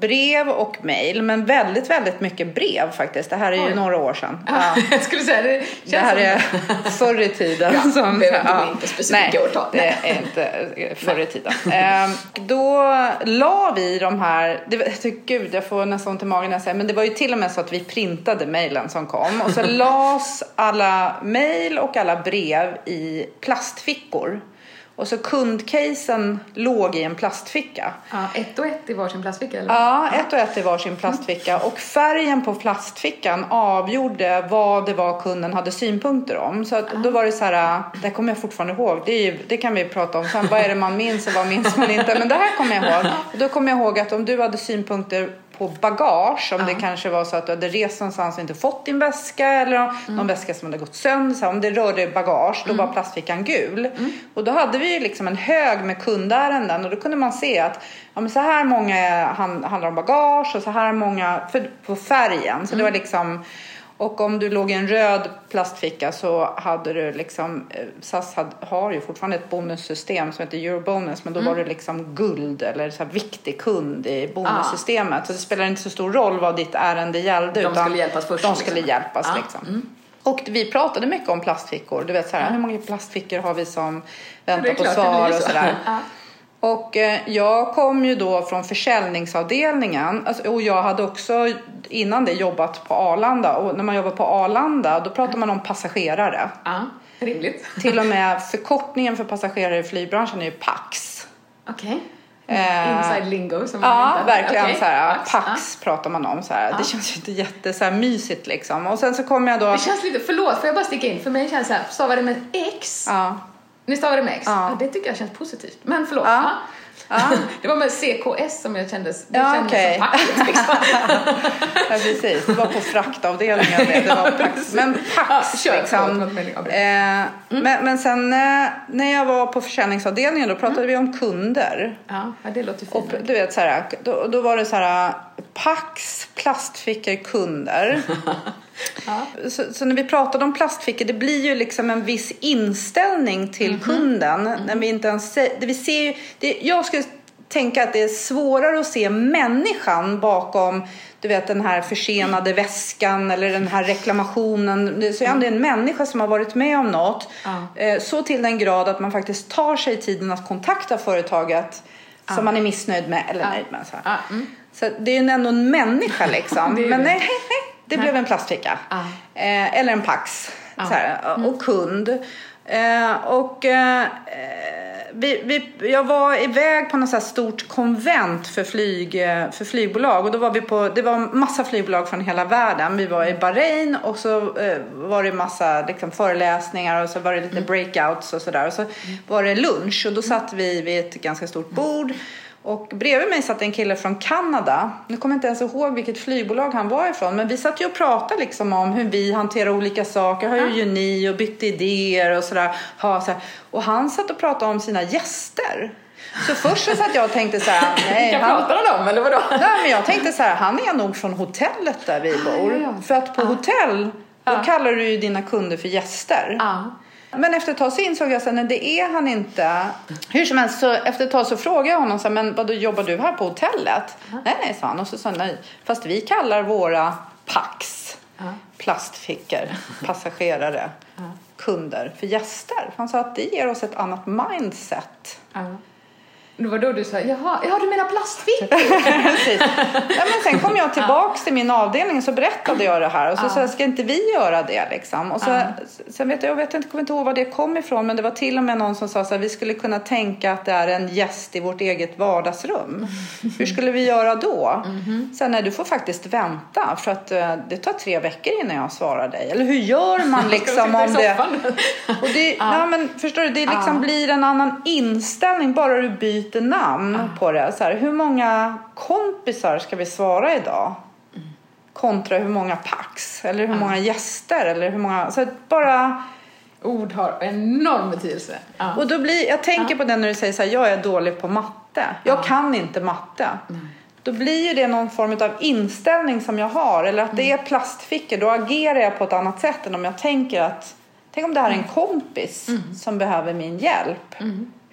brev och mejl. Men väldigt, väldigt mycket brev faktiskt. Det här är ju Oj. några år sedan. Ja. Jag skulle säga det Det här är förr i tiden. Ja, som, behöver inte gå in på specifika nej, årtal. det är inte förr i tiden. Ehm, då la vi de här, det, gud jag får nästan ont i magen när jag säger men det var ju till och med så att vi printade mejlen som kom och så las alla mejl och alla brev i plastfickor. Och så kundcasen låg i en plastficka. Ja, ett och ett i varsin plastficka eller? Ja, ett och ett i varsin plastficka. Och färgen på plastfickan avgjorde vad det var kunden hade synpunkter om. Så då var det så här, det kommer jag fortfarande ihåg. Det, är ju, det kan vi prata om sen. Vad är det man minns och vad minns man inte? Men det här kommer jag ihåg. Och då kommer jag ihåg att om du hade synpunkter på bagage, om det kanske var så att du hade rest någonstans och inte fått din väska eller någon väska som hade gått sönder. Så om det rörde bagage, då var plastfickan gul. Och då hade vi ju liksom en hög med kundärenden och då kunde man se att ja, men så här många hand, handlar om bagage och så här många för, på färgen. Så det var liksom och om du låg i en röd plastficka så hade du liksom, eh, SAS hade, har ju fortfarande ett bonussystem som heter Eurobonus men då var du liksom guld eller så viktig kund i bonussystemet. Så det spelar inte så stor roll vad ditt ärende gällde. De utan skulle hjälpas först, De skulle liksom. hjälpas Ja. liksom. Och vi pratade mycket om plastfickor. Du vet så här, hur många plastfickor har vi som väntar på svar och så. sådär. Ja. Och eh, jag kom ju då från försäljningsavdelningen alltså, och jag hade också innan det jobbat på Arlanda och när man jobbar på Arlanda då pratar man om passagerare. Ja, rimligt. Till och med förkortningen för passagerare i flygbranschen är ju PAX. Okej. Eh, Inside lingo som man Ja, inte- verkligen Okej, så här, Pax. PAX pratar man om så här. Det känns ju inte jätte så här, mysigt liksom. Och sen så kom jag då... Det känns lite, förlåt, får jag bara sticka in? För mig känns det här, stavar det med X? Ja. Ni stavar det med X? Ja. Ja. det tycker jag känns positivt. Men förlåt. Ja. Ja. Det var med CKS som jag kändes, det Ja, kändes okej. som packet liksom. Ja, precis. Det var på fraktavdelningen. Det, det var Pax. Men Pax Ja, liksom. Eh, men, men sen eh, när jag var på försäljningsavdelningen då pratade vi om kunder. Ja, det låter Och fint. du vet så här, då, då var det så här Pax, plastfickor, kunder. Så, så när vi pratade om plastfickor, det blir ju liksom en viss inställning till kunden. När vi inte ens sä- det vi ser ju, det, jag skulle tänka att det är svårare att se människan bakom du vet den här försenade väskan eller den här reklamationen. Det så är ändå en människa som har varit med om något. Ja. Eh, Så till den grad att man faktiskt tar sig tiden att kontakta företaget som man är missnöjd med eller nöjd med. Så. Ja, mm. så det är ju ändå en människa liksom. Det är Men det. nej, nej, nej, det blev en plastficka. Ja. Eh, eller en Pax. Så här, och kund. Eh, och eh, vi, vi, jag var iväg på något så stort konvent för, flyg, eh, för flygbolag. Och då var vi på, det var massa flygbolag från hela världen. Vi var i Bahrain och så eh, var det massa liksom, föreläsningar och så var det lite breakouts och sådär. Och så var det lunch och då satt vi vid ett ganska stort bord. Och bredvid mig satt en kille från Kanada. Nu kommer jag inte ens ihåg vilket flygbolag han var ifrån. Men vi satt ju och pratade liksom om hur vi hanterar olika saker. Har ju ni och bytt idéer och sådär. Ha. Och han satt och pratade om sina gäster. Så först så satt jag och tänkte så här. Nej, Vilka han, pratar han om eller vadå? Nej, men jag tänkte så här, han är nog från hotellet där vi bor. ja, ja. För att på hotell, då Ja. kallar du ju dina kunder för gäster. Ja. Men efter ett tag så insåg jag att det är han inte. Hur som helst, så efter ett tag så frågade jag honom så här, men vad jobbar du här på hotellet? Nej, nej, sa han. Och så sa han, nej, fast vi kallar våra Pax, Ja. plastfickor, passagerare, kunder för gäster. Han sa att det ger oss ett annat mindset. Ja. Det var då du sa, jaha, ja du menar plastfickor? Precis. Ja, men sen kom jag tillbaks till min avdelning och så berättade jag det här och så Ja. sa jag, ska inte vi göra det liksom? Och så, Ja. Sen vet jag, jag vet inte, kommer inte ihåg var det kom ifrån men det var till och med någon som sa så här, vi skulle kunna tänka att det är en gäst i vårt eget vardagsrum. Hur skulle vi göra då? Sen nej, du får faktiskt vänta för att eh, det tar tre veckor innan jag svarar dig. Eller hur gör man liksom om det? Och det, ja. men förstår du, det liksom blir en annan inställning bara du byter lite namn Ah. på det. Så här, hur många kompisar ska vi svara idag? Kontra hur många pax eller hur Ah. många gäster eller hur många... Så bara... Ord har enorm betydelse. Ja. Och då blir, jag tänker på det när du säger så här, jag är dålig på matte. Jag Ja. kan inte matte. Då blir ju det någon form av inställning som jag har. Eller att det är plastfickor. Då agerar jag på ett annat sätt än om jag tänker att Tänk om det här är en kompis som behöver min hjälp.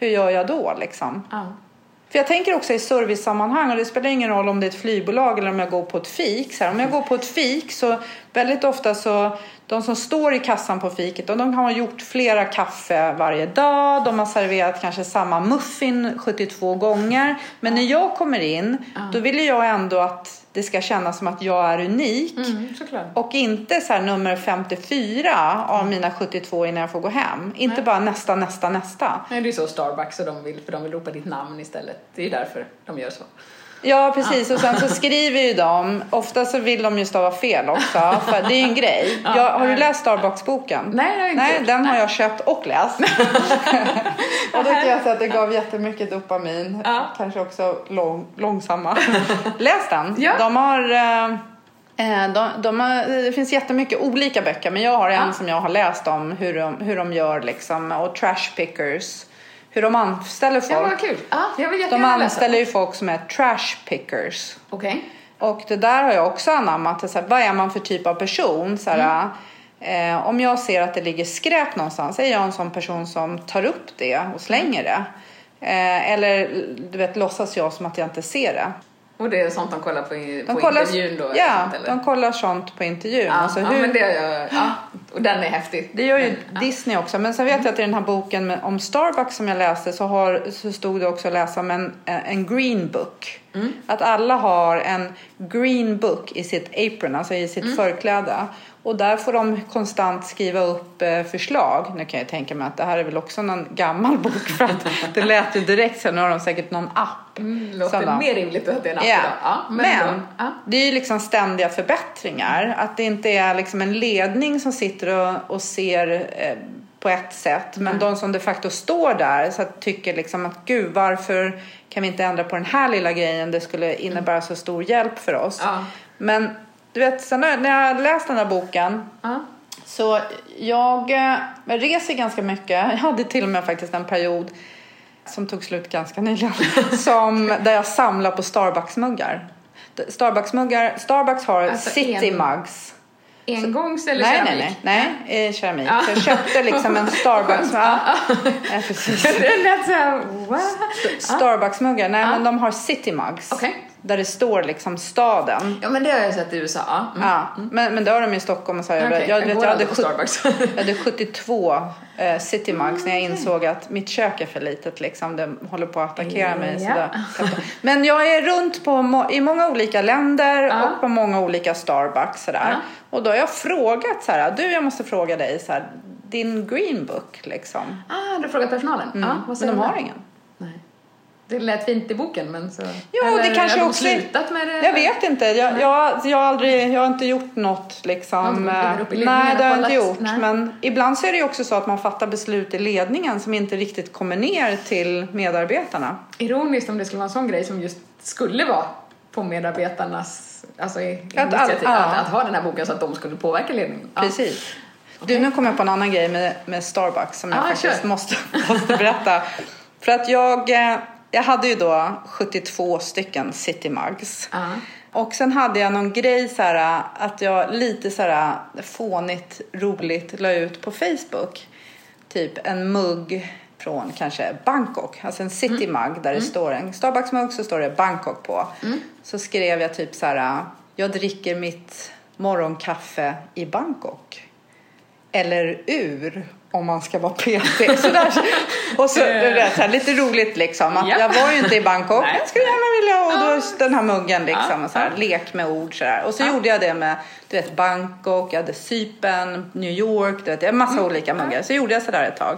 Hur gör jag då liksom? Ja. För jag tänker också i servicesammanhang och det spelar ingen roll om det är ett flygbolag eller om jag går på ett fik. Så här, om jag går på ett fik så väldigt ofta så de som står i kassan på fiket och de har gjort flera kaffe varje dag. De har serverat kanske samma muffin 72 gånger. Men när jag kommer in då vill jag ändå att det ska kännas som att jag är unik. Mm. Och inte så här nummer 54 av mina 72 innan jag får gå hem. Inte Nej. bara nästa, nästa, nästa. Nej, det är så Starbucks och de vill, för de vill ropa ditt namn istället. Det är därför de gör så. Ja, precis. Och sen så skriver ju de, ofta så vill de ju stava fel också, för det är ju en grej. Ja, Jag, har du läst Starbucks-boken? Nej, det har jag inte Nej, gjort. den har jag köpt och läst. och då kan jag säga att det gav jättemycket dopamin. Ja. Kanske också lång, långsamma. Läs den. Ja. De har... eh, eh, De, de har, det finns jättemycket olika böcker men jag har en Ja. som jag har läst om hur de, hur de gör liksom och trash pickers. Hur de anställer folk. Ja, vad kul. Ja, jag vill de anställer ju folk som är trash pickers. Okej. Och det där har jag också anammat. Så här, vad är man för typ av person? Så här, eh, om jag ser att det ligger skräp någonstans, är jag en sån person som tar upp det och slänger det? Eh, eller du vet, låtsas jag som att jag inte ser det. Och det är sånt de kollar på, De på kollar, intervjun då? ja, sånt, de kollar sånt på intervjun. ja, Alltså, ja, hur, men det gör ja. Och den är häftig. Det gör ju ja. Disney också. Men sen vet jag att i den här boken om Starbucks som jag läste så, har, så stod det också att läsa om en, en green book. Mm. Att alla har en green book i sitt apron, alltså i sitt Mm. förkläde. Och där får de konstant skriva upp eh, förslag. Nu kan jag tänka mig att det här är väl också någon gammal bok för att det lät ju direkt så nu har de säkert någon app. Mm, låter mer rimligt att det är en app Ja. idag. Ja, men, men ja. det är ju liksom ständiga förbättringar. Att det inte är liksom en ledning som sitter och, och ser eh, på ett sätt. Men de som de facto står där så att tycker liksom att gud varför kan vi inte ändra på den här lilla grejen. Det skulle innebära så stor hjälp för oss. Ja. Men du vet, sen när jag läst den här boken Ja. så jag eh, reser ganska mycket. Jag hade till och med faktiskt en period som tog slut ganska nyligen. som, där jag samlar på Starbucks-muggar. Starbucks-muggar, Starbucks har Alltså City en- Mugs. Engångs eller Nej, keramik? nej, nej, nej, eh, keramik. Ja. Så jag köpte liksom en Starbucks. ja, ja, precis. Det lät såhär, what? Starbucks-muggar, nej Ja. men de har City Mugs. Okej. Där det står liksom staden. Ja men det har jag sett i USA. Mm. Ja, men, men det har de i Stockholm och så. Jag, Okej, jag, jag vet, går jag, hade aldrig på sjut- Starbucks. jag hade 72 eh, City Mugs när jag insåg att mitt kök är för litet. Liksom. Det håller på att attackera mig. Så där. Men jag är runt på, i många olika länder Ja. och på många olika Starbucks. Sådär. Ja. Och då har jag frågat så här, du jag måste fråga dig så här, din green book liksom. Ah, du har frågat personalen? Mm. Vad men de har ingen. Det lät fint i boken men så... Jo, Eller det kanske har också- slutat med det? Jag vet inte. Jag, jag, jag, har aldrig, jag har inte gjort något liksom. Ja, du upp i ledningen Nej, det har jag inte gjort. Nej. Men ibland så är det ju också så att man fattar beslut i ledningen som inte riktigt kommer ner till medarbetarna. Ironiskt om det skulle vara en sån grej som just skulle vara på medarbetarnas alltså, i- Att all- initiativ. ja. Att, att ha den här boken så att de skulle påverka ledningen. Ja. Precis. Du, nu kommer jag på en annan grej med, med Starbucks som jag Ja, faktiskt måste, måste berätta. För att jag, eh, jag hade ju då 72 stycken City Mugs. Ja. Och sen hade jag någon grej så här att jag lite så här fånigt, roligt la ut på Facebook. Typ en mugg från kanske Bangkok, alltså en city mug där det står en Starbucks mugg så står det Bangkok på. Så skrev jag typ så här, jag dricker mitt morgonkaffe i Bangkok. Eller ur om man ska vara PT. Så där. Och så, det så här, lite roligt liksom. Att Ja. Jag var ju inte i Bangkok. Nej. Jag skulle gärna vilja och då den här muggen liksom. Och så här, lek med ord så där. Och så gjorde jag det med du vet, Bangkok, jag hade Cypern, New York, du vet, jag massa Mm. olika muggar. Så gjorde jag sådär ett tag.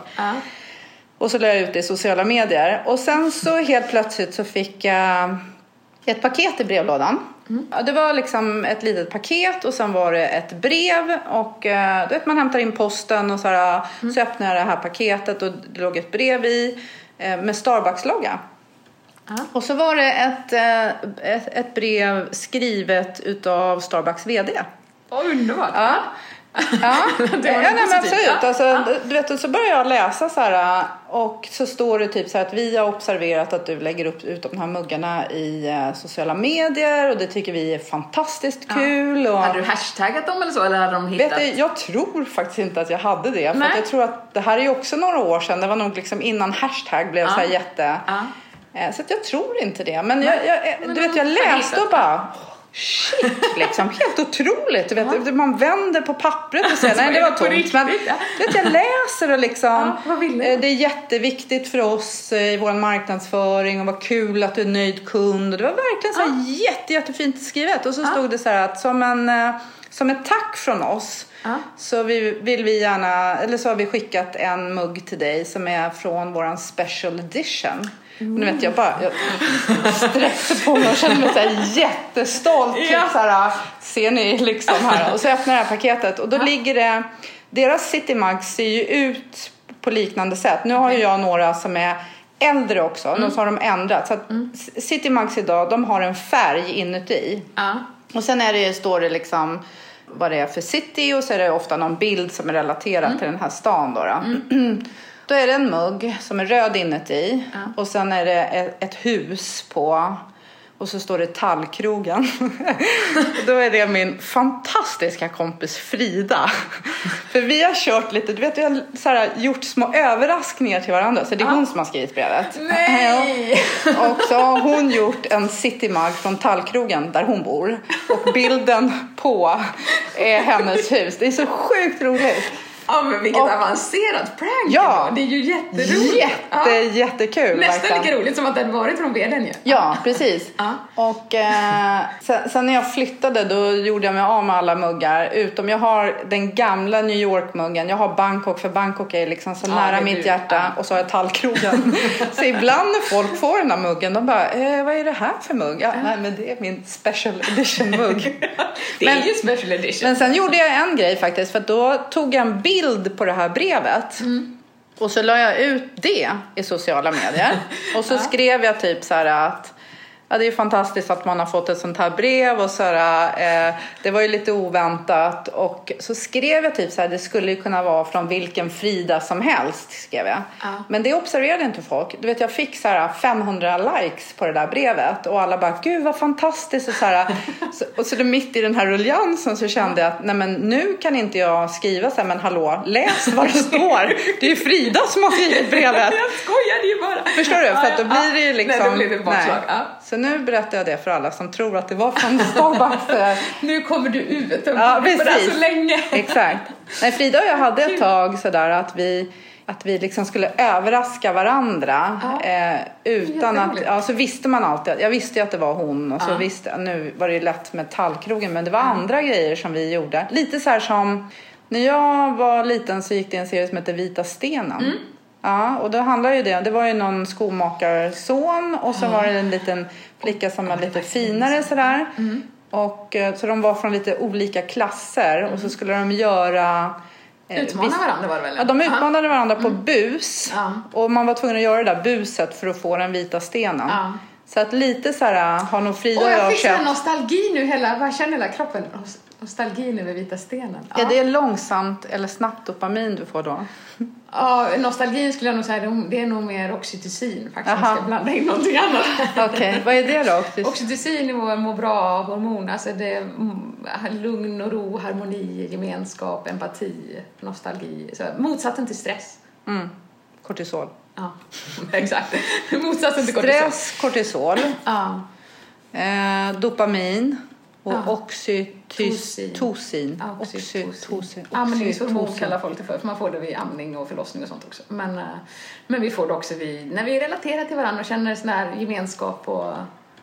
Och så la jag ut det i sociala medier. Och sen så helt plötsligt så fick jag ett paket i brevlådan. Ja, det var liksom ett litet paket och sen var det ett brev och eh, du vet man hämtar in posten och så, här, så öppnar jag det här paketet och det låg ett brev i eh, med Starbucks-logga. Ja. Och så var det ett, eh, ett, ett brev skrivet utav Starbucks VD. Vad underbart! Ja. Ja, Det ja nej, men absolut. Ja, Alltså, ja. Du vet, så börjar jag läsa så här och så står det typ så här att vi har observerat att du lägger upp ut de här muggarna i eh, sociala medier och det tycker vi är fantastiskt kul. Och, Hade du hashtaggat dem eller så eller hade de hittat? Vet du, jag tror faktiskt inte att jag hade det. För Nej. att jag tror att det här är ju också några år sedan. Det var nog liksom innan hashtag blev så här jätte... Ja. Eh, Så att jag tror inte det. Men, jag, jag, eh, Men du vet, jag läste och bara Shit liksom, helt otroligt. Du vet, Man vänder på pappret och säger nej det var tomt. riktigt, Men ja. vet, jag läser och liksom, Ja, eh, det är jätteviktigt för oss eh, i vår marknadsföring och vad kul att du är nöjd kund. Det var verkligen så här jätte, jättefint skrivet. Och så stod det så här att som, en, eh, som ett tack från oss Ja. så vi, vill vi gärna, eller så har vi skickat en mugg till dig som är från våran special edition. Och nu vet jag bara, jag sträckte på mig och kände mig så här jättestolt. Ja. Typ så här, ser ni liksom här. Och så öppnar jag det här paketet och då ligger det, deras City Mugs ser ju ut på liknande sätt. Nu har ju jag några som är äldre också, nu så har de ändrat. Så att City Mugs idag, de har en färg inuti. Ja. Och sen är det, står det liksom vad det är för city och så är det ofta någon bild som är relaterad till den här stan. Då, då. då är det en mugg som är röd inuti och sen är det ett, ett hus på och så står det Tallkrogen. Då är det min fantastiska kompis Frida. För vi har kört lite, du vet vi har så här, gjort små överraskningar till varandra. Så det är hon som har skrivit brevet. Nej! Och så har hon gjort en citymug från Tallkrogen där hon bor. Och bilden på är hennes hus. Det är så sjukt roligt. Ja men vilket Och- avancerat prank Ja. ändå. Det är ju jätteroligt. Jätte, Ja. jättekul. Nästan verkligen. lika roligt som att hade varit från vdn ju. Ja, precis. Ja. Och eh, sen, sen när jag flyttade då gjorde jag mig av med alla muggar. Utom jag har den gamla New York-muggen. Jag har Bangkok för Bangkok är liksom så Ja, nära mitt du. hjärta. Och så har jag tallkrogen. så ibland när folk får den här muggen de bara, eh, vad är det här för mugg? Ja, nej men det är min special edition-mugg. Det Men- är ju special edition. Men sen gjorde jag en grej faktiskt för då tog jag en bild på det här brevet. Och så la jag ut det i sociala medier. Och så skrev jag typ så här att Ja, det är fantastiskt att man har fått ett sånt här brev och så här, eh, det var ju lite oväntat och så skrev jag typ så här, det skulle ju kunna vara från vilken Frida som helst skrev jag. Ja. Men det observerade inte folk. Du vet jag fick så här 500 likes på det där brevet och alla bara gud vad fantastiskt och så här. så, och så mitt i den här ruljansen så kände jag att nej men nu kan inte jag skriva så här men hallå läs vad det står. Det är ju Frida som har skrivit brevet. Jag skojade ju bara. Förstår du? För att då blir det ju liksom... Nej, då blir det ett bakslag. Så nu berättar jag det för alla som tror att det var från Starbucks. eh, Nu kommer du ut. och Ja, har där precis. så länge. Exakt. Nej, Frida och jag hade ett tag sådär att vi att vi liksom skulle överraska varandra Ja. eh, utan att, ja så visste man alltid, jag visste ju att det var hon och så Ja. visste, nu var det ju lätt med tallkrogen men det var andra grejer som vi gjorde. Lite så här som, när jag var liten så gick det en serie som hette Vita stenen. Mm. Ja, och då handlar ju det, det var ju någon skomakarson och så var det en liten flicka som var lite finare sådär. Mm. Och, eh, så de var från lite olika klasser och så skulle de göra eh, Utmana viss- varandra var det väl? Ja, de utmanade varandra på bus Ja. och man var tvungen att göra det där buset för att få den vita stenen. Så att lite så här har nog Frida Och jag jag fick sån nostalgi nu hela, vad känner hela kroppen? Nos- Nostalgin över vita stenen. Är det långsamt eller snabbt dopamin du får då? Ja, nostalgin skulle jag nog säga, det- är nog mer oxytocin faktiskt. Aha. Jag ska blanda in någonting annat. Okej, vad är det då? Oxytocin är vår må bra-hormon. Alltså det är mm, lugn och ro, harmoni, gemenskap, empati, nostalgi. Så motsatsen till stress. Mm. Kortisol. Ja, exakt. Motsatsen till kortisol. Stress, kortisol, Ja. eh, dopamin och Ja. oxytocin. Tosin. Oxytocin. Amningshormon kallar folk det för, för man får det vid amning och förlossning och sånt också. Men, eh, men vi får det också vid, när vi relaterar till varandra och känner sån här gemenskap och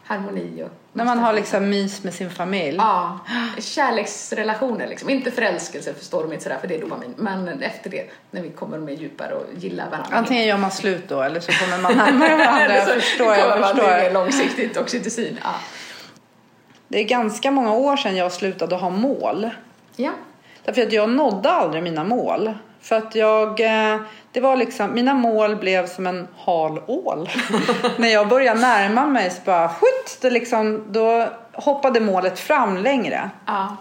harmoni. Och När man har liksom mys med sin familj. Ja, kärleksrelationer liksom. Inte förälskelse förstår de inte sådär för det är dopamin. Men efter det, när vi kommer med djupare och gillar varandra. Antingen gör man slut då eller så kommer man närmare varandra. Eller Jag så förstår, jag man till mer förstår. långsiktigt oxytocin. Ja. Det är ganska många år sedan jag slutade ha mål. ja. Därför att jag nådde aldrig mina mål. För att jag, eh, det var liksom, mina mål blev som en hal ål. När jag började närma mig så bara, skjut, det liksom, då hoppade målet fram längre. Ja.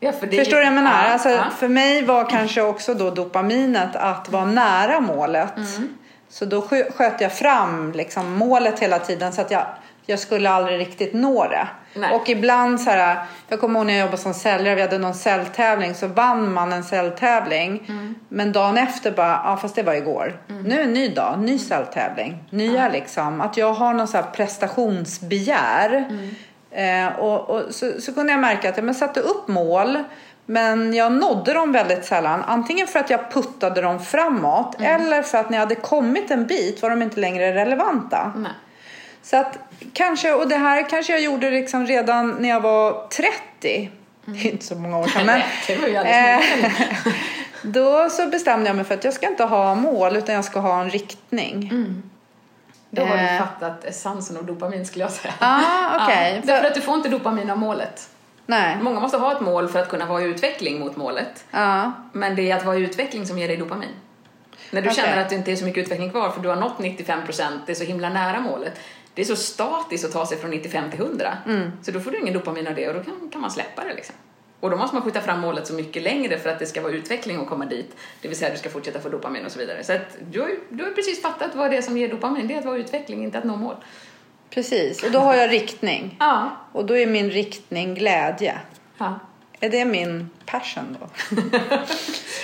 Ja, för det, Förstår du vad jag menar? Ja, alltså, ja. För mig var kanske också då dopaminet att vara nära målet. Mm. Så då skö- sköt jag fram liksom målet hela tiden så att jag, jag skulle aldrig riktigt nå det. Nej. Och ibland så här, jag kommer ihåg när jag jobbade som säljare, vi hade någon säljtävling så vann man en säljtävling. Mm. Men dagen efter bara, ja fast det var igår. Nu är en ny dag, ny säljtävling. Nya liksom, att jag har någon så här prestationsbegär. Mm. Eh, och, och så, så kunde jag märka att jag satte upp mål men jag nådde dem väldigt sällan. Antingen för att jag puttade dem framåt Mm. eller för att när jag hade kommit en bit var de inte längre relevanta. Nej. Så att kanske, och det här kanske jag gjorde liksom redan när jag var 30. Det är inte så många år sedan men eh, då så bestämde jag mig för att jag ska inte ha mål utan jag ska ha en riktning. Då har du Eh. fattat essensen av dopamin skulle jag säga. Ah, okej. Ja, därför att du får inte dopamin av målet. Nej. Många måste ha ett mål för att kunna vara i utveckling mot målet. Ja. Men det är att vara i utveckling som ger dig dopamin. När du Okej. känner att det inte är så mycket utveckling kvar för du har nått 95%, det är så himla nära målet. Det är så statiskt att ta sig från 95 till 100. Mm. Så då får du ingen dopamin av det och då kan, kan man släppa det liksom. Och då måste man skjuta fram målet så mycket längre för att det ska vara utveckling och komma dit. Det vill säga du ska fortsätta få dopamin och så vidare. Så att du har ju du har precis fattat vad det är som ger dopamin. Det är att vara utveckling, inte att nå mål. Precis, och då har jag riktning. Ja. Och då är min riktning glädje. ja. Är det min passion då?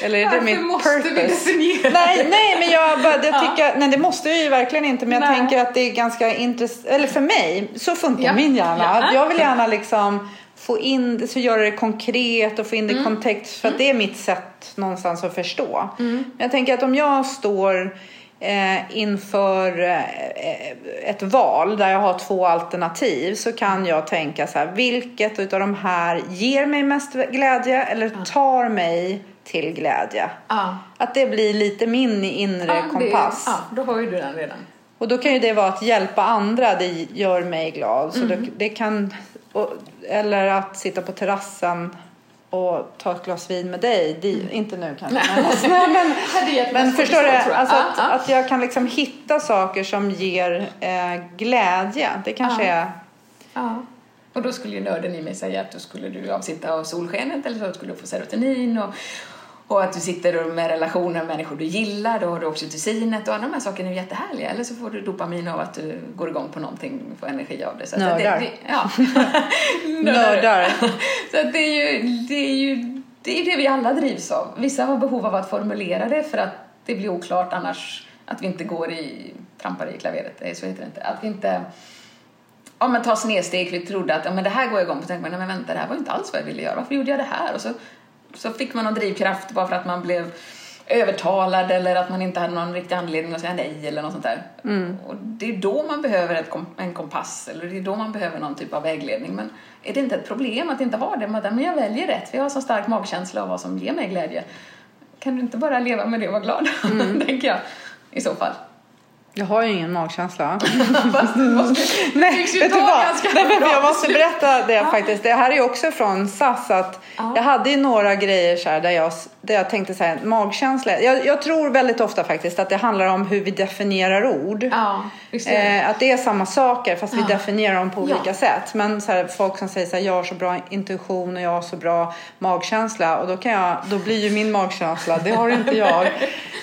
Eller är det Varför min måste vi purpose? definiera Nej, nej, men jag, bara, jag tycker, nej det måste jag ju verkligen inte, men jag Nej. tänker att det är ganska intressant, eller för mig, så funkar Ja. min hjärna. Ja. Jag vill gärna liksom få in det, så göra det konkret och få in det i Mm. kontext, för att det är mitt sätt någonstans att förstå. Men jag tänker att om jag står eh, inför eh, ett val där jag har två alternativ så kan jag tänka så här, vilket utav de här ger mig mest glädje eller tar mig till glädje? Ja. Att det blir lite min inre det- kompass. Ja, då har ju du den redan. Och då kan ju det vara att hjälpa andra, det gör mig glad. Så Mm. det, det kan, eller att sitta på terrassen och ta ett glas vin med dig. Det, Inte nu kanske. Men, men, men förstår du? Alltså Ja, att, ja. att jag kan liksom hitta saker som ger eh, glädje. Det kanske Ja. är... Och då skulle ju nörden i mig säga att då skulle du avsitta av solskenet eller så skulle du få serotonin och, och att du sitter med relationer med människor du gillar, då har du oxytocinet och alla de här sakerna är jättehärliga. Eller så får du dopamin av att du går igång på någonting får energi av det. Så Nördar. Det, det, ja. Nördar. Så att det är ju det, är ju det, är det vi alla drivs av. Vissa har behov av att formulera det för att det blir oklart annars att vi inte går i, trampar i klaveret, så heter det inte. Att vi inte ja, men ta snedsteg, vi trodde att ja, men det här går jag igång på, tänkte man, nej men vänta, det här var inte alls vad jag ville göra, varför gjorde jag det här? Och så, så fick man någon drivkraft bara för att man blev övertalad eller att man inte hade någon riktig anledning att säga nej eller något sånt där. Och det är då man behöver kom, en kompass eller det är då man behöver någon typ av vägledning. Men är det inte ett problem att inte ha det? Men jag väljer rätt, för jag har så stark magkänsla av vad som ger mig glädje. Kan du inte bara leva med det och vara glad? tänker jag i så fall. Jag har ju ingen magkänsla. Fast måste, Nej, vet du vad? Nej, men jag måste berätta det faktiskt. Det här är också från SAS. Att Ja. Jag hade ju några grejer så där, jag, där jag tänkte så här, magkänsla. Jag, jag tror väldigt ofta faktiskt att det handlar om hur vi definierar ord. Ja, är det. Eh, att det är samma saker fast vi Ja. definierar dem på Ja. olika sätt. Men så här, folk som säger så här, jag har så bra intuition och jag har så bra magkänsla. Och då, kan jag, då blir ju min magkänsla, det har inte jag.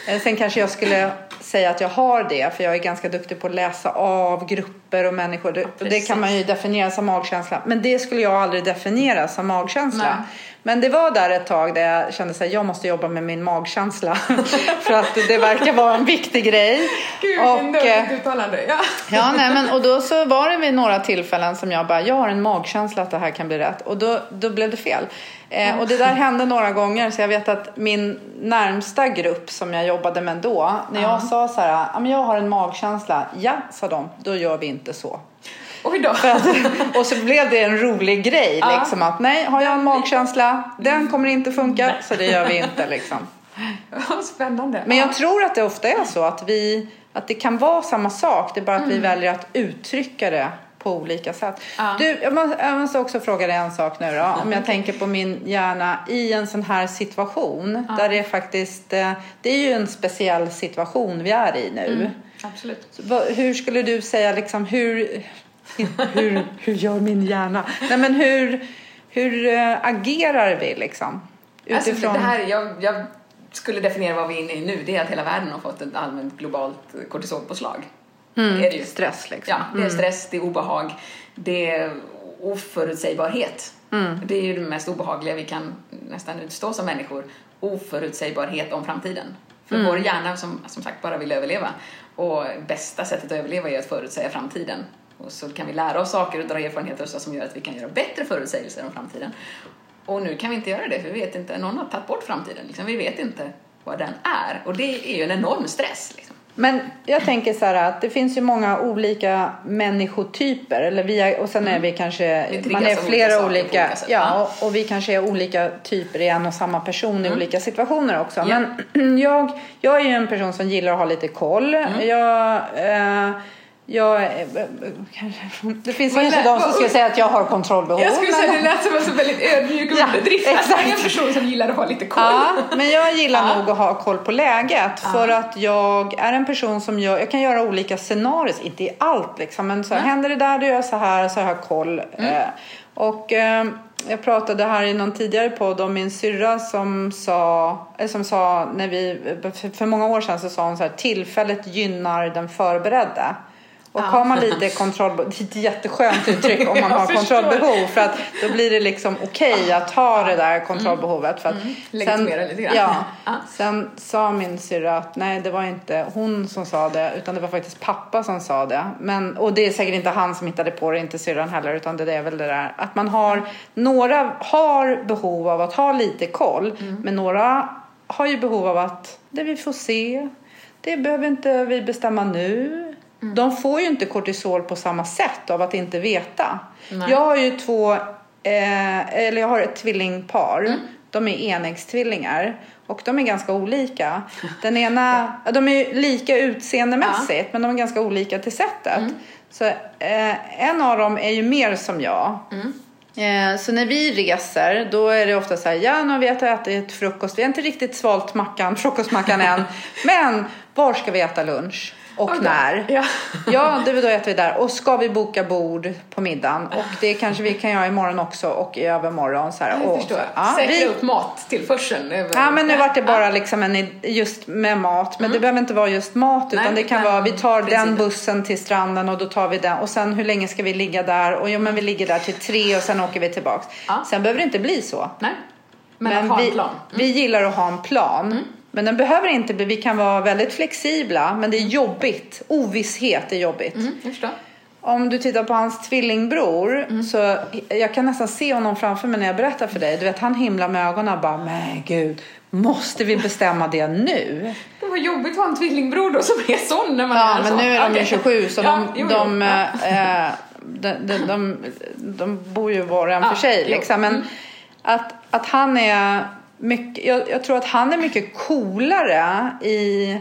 Eh, sen kanske jag skulle säga att jag har det för jag är ganska duktig på att läsa av grupper och människor. Det, och det kan man ju definiera som magkänsla. Men det skulle jag aldrig definiera som magkänsla. Nej. Men det var där ett tag där jag kände att jag måste jobba med min magkänsla. för att det verkar vara en viktig grej. Gud, och, eh, uttalande. Ja. Ja, nej, men, och då så var det vid några tillfällen som jag bara, jag har en magkänsla att det här kan bli rätt. Och då, då blev det fel. Eh, och det där hände några gånger så jag vet att min närmsta grupp som jag jobbade med då, när jag sa så här, ja jag har en magkänsla. Ja, sa de, då gör vi inte så. Oj då. Att, och så blev det en rolig grej Ja. liksom att nej, har jag en magkänsla, den kommer inte funka, så det gör vi inte liksom. Spännande. Men Ja. jag tror att det ofta är så att vi att det kan vara samma sak. Det är bara att vi väljer att uttrycka det på olika sätt. Ja. Du, jag måste, också fråga dig en sak nu då. Om jag tänker på min hjärna i en sån här situation. Där det är faktiskt, eh, det är ju en speciell situation vi är i nu. Absolut. Så Hur skulle du säga, liksom, hur, hur, hur gör min hjärna? Nej, men hur, hur eh, agerar vi liksom? Alltså, Utifrån... det här, jag, jag skulle definiera vad vi är inne i nu. Det är att hela världen har fått ett allmänt globalt kortisolpåslag. mm, är det ju. stress liksom. Ja, det är stress, det är obehag, det är oförutsägbarhet. Mm. Det är ju det mest obehagliga vi kan nästan utstå som människor. Oförutsägbarhet om framtiden. För Mm. vår hjärna som, som sagt bara vill överleva. Och bästa sättet att överleva är att förutsäga framtiden. Och så kan vi lära oss saker och dra erfarenheter och så som gör att vi kan göra bättre förutsägelser om framtiden. Och nu kan vi inte göra det för vi vet inte, någon har tagit bort framtiden. Liksom. Vi vet inte vad den är. Och det är ju en enorm stress. Liksom. Men jag tänker så här att det finns ju många olika människotyper. Eller vi och sen är vi kanske, Vi man är flera olika olika, sätt, ja, och, och vi kanske är olika typer i en och samma person i olika situationer också. Ja. Men jag, jag är ju en person som gillar att ha lite koll. Jag, eh, jag, eh, det finns kanske de som skulle säga att jag har kontrollbehov. Jag skulle säga men- det lät som en så väldigt ödmjuk Ja, underdrift. exakt. En person som gillar att ha lite koll. Ja, men jag gillar Ja. nog att ha koll på läget för att jag är en person som gör, jag kan göra olika scenarier, inte i allt liksom, men så här, händer det där, då gör jag så här, så har jag koll. Mm. Eh, och eh, jag pratade här i någon tidigare podd om min syrra som sa, eh, som sa när vi, för, många år sedan så sa hon så här, tillfället gynnar den förberedda. Och Ja. har man lite kontrollbehov, det är ett jätteskönt uttryck om man har kontrollbehov för att då blir det liksom okej att ha det där kontrollbehovet. För att Legitimera lite grann. Ja, Ja. sen sa min syrra att nej det var inte hon som sa det utan det var faktiskt pappa som sa det. Men, och det är säkert inte han som hittade på det, inte syrran heller utan det är väl det där att man har, några har behov av att ha lite koll men några har ju behov av att det vi får se, det behöver inte vi bestämma nu. De får ju inte kortisol på samma sätt av att inte veta. Nej. Jag har ju två, eh, eller jag har ett tvillingpar. De är enäggstvillingar och de är ganska olika. Den ena, ja, de är lika utseendemässigt men de är ganska olika till sättet. Så eh, en av dem är ju mer som jag. Eh, Så när vi reser då är det ofta så här, ja nu har vi ätit frukost, vi har inte riktigt svalt mackan, frukostmackan än. Men var ska vi äta lunch? Och då. när? Ja. Ja, det då äter vi där. Och ska vi boka bord på middagen? Och det kanske vi kan göra imorgon också och i övermorgon. Så här. Jag och, förstår. ja, Säkra vi, upp mat till förseln. över- Ja men nu vart det bara liksom en, just med mat. Men det behöver inte vara just mat utan Nej, det kan men vara vi tar den principen. bussen till stranden och då tar vi den. Och sen hur länge ska vi ligga där? Och jo men vi ligger där till tre och sen åker vi tillbaks. Ja. Sen behöver det inte bli så. Nej. Men, ha vi, en plan. vi gillar att ha en plan. Men den behöver inte bli, vi kan vara väldigt flexibla men det är jobbigt. Ovisshet är jobbigt. Mm. Om du tittar på hans tvillingbror så jag kan nästan se honom framför mig när jag berättar för dig. Du vet han himlar med ögonen och bara men gud måste vi bestämma det nu? Det var jobbigt att ha en tvillingbror då som är sån när man Ja är men sån. nu är de Okej. 27 så Ja, de, jo, jo. de, Ja. eh, de, de, de, de bor ju var och en Ja, för sig. Mm. Liksom. Men att, att han är mycket, jag, jag tror att han är mycket coolare i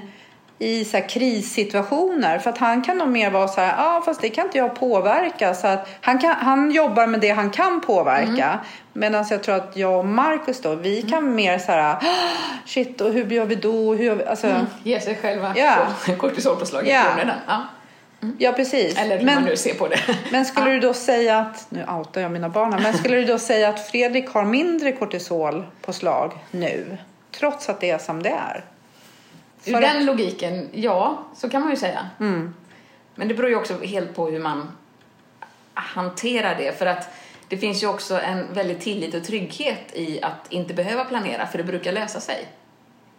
i så krissituationer. För att han kan nog mer vara så här, ja ah, fast det kan inte jag påverka. Så att han, kan, han jobbar med det han kan påverka. Mm. medan jag tror att jag och Marcus då vi kan mer så här, "Ah, shit och hur gör vi då, hur gör vi, alltså, Ge sig själva. Ja. så, kortisolpåslag Ja. Ja. ja precis Eller hur men, man nu ser på det. Men skulle du då säga att, nu outar jag mina barn men skulle du då säga att Fredrik har mindre kortisol på slag nu? Trots att det är som det är? Ur För den logiken, ja, så kan man ju säga. Mm. Men det beror ju också helt på hur man hanterar det. För att det finns ju också en väldigt tillit och trygghet i att inte behöva planera, för det brukar lösa sig.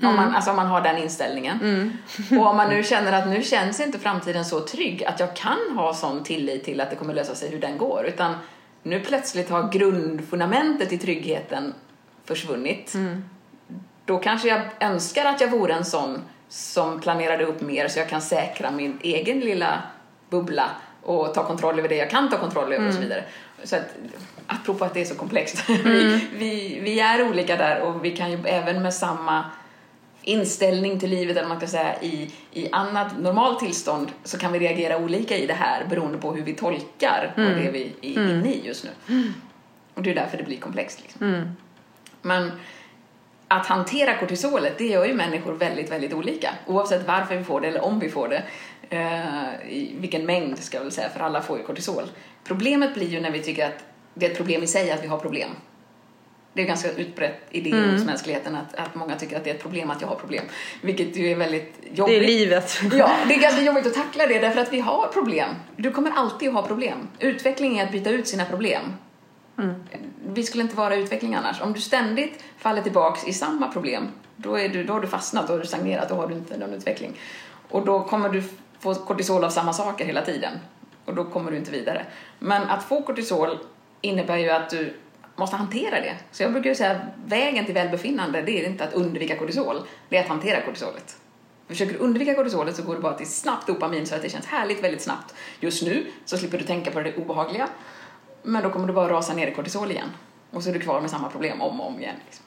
Om, Mm. man, alltså om man har den inställningen. Och om man nu känner att nu känns inte framtiden så trygg att jag kan ha sån tillit till att det kommer lösa sig hur den går. Utan nu plötsligt har grundfundamentet i tryggheten försvunnit. Mm. Då kanske jag önskar att jag vore en sån som planerade upp mer så jag kan säkra min egen lilla bubbla och ta kontroll över det jag kan ta kontroll över och så vidare. Så att, apropå att det är så komplext. vi, vi, vi är olika där och vi kan ju även med samma inställning till livet, eller man ska säga i, i annat normalt tillstånd, så kan vi reagera olika i det här beroende på hur vi tolkar mm. det vi är inne i just nu. Mm. Och det är därför det blir komplext. Liksom. Mm. Men att hantera kortisolet, det gör ju människor väldigt, väldigt olika. Oavsett varför vi får det eller om vi får det. Eh, I vilken mängd ska jag väl säga, för alla får ju kortisol. Problemet blir ju när vi tycker att det är ett problem i sig att vi har problem. Det är ganska utbrett idé mm. hos mänskligheten att, att många tycker att det är ett problem att jag har problem. Vilket ju är väldigt jobbigt. Det är livet. Ja, det är ganska jobbigt att tackla det därför att vi har problem. Du kommer alltid att ha problem. Utveckling är att byta ut sina problem. Mm. Vi skulle inte vara utveckling annars. Om du ständigt faller tillbaks i samma problem, då, är du, då har du fastnat, då har du stagnerat, då har du inte någon utveckling. Och då kommer du få kortisol av samma saker hela tiden. Och då kommer du inte vidare. Men att få kortisol innebär ju att du måste hantera det. Så jag brukar ju säga vägen till välbefinnande, det är inte att undvika kortisol, det är att hantera kortisolet. Försöker du undvika kortisolet så går det bara till snabbt dopamin så att det känns härligt väldigt snabbt. Just nu så slipper du tänka på det obehagliga men då kommer du bara rasa ner i kortisol igen. Och så är du kvar med samma problem om och om igen. Liksom.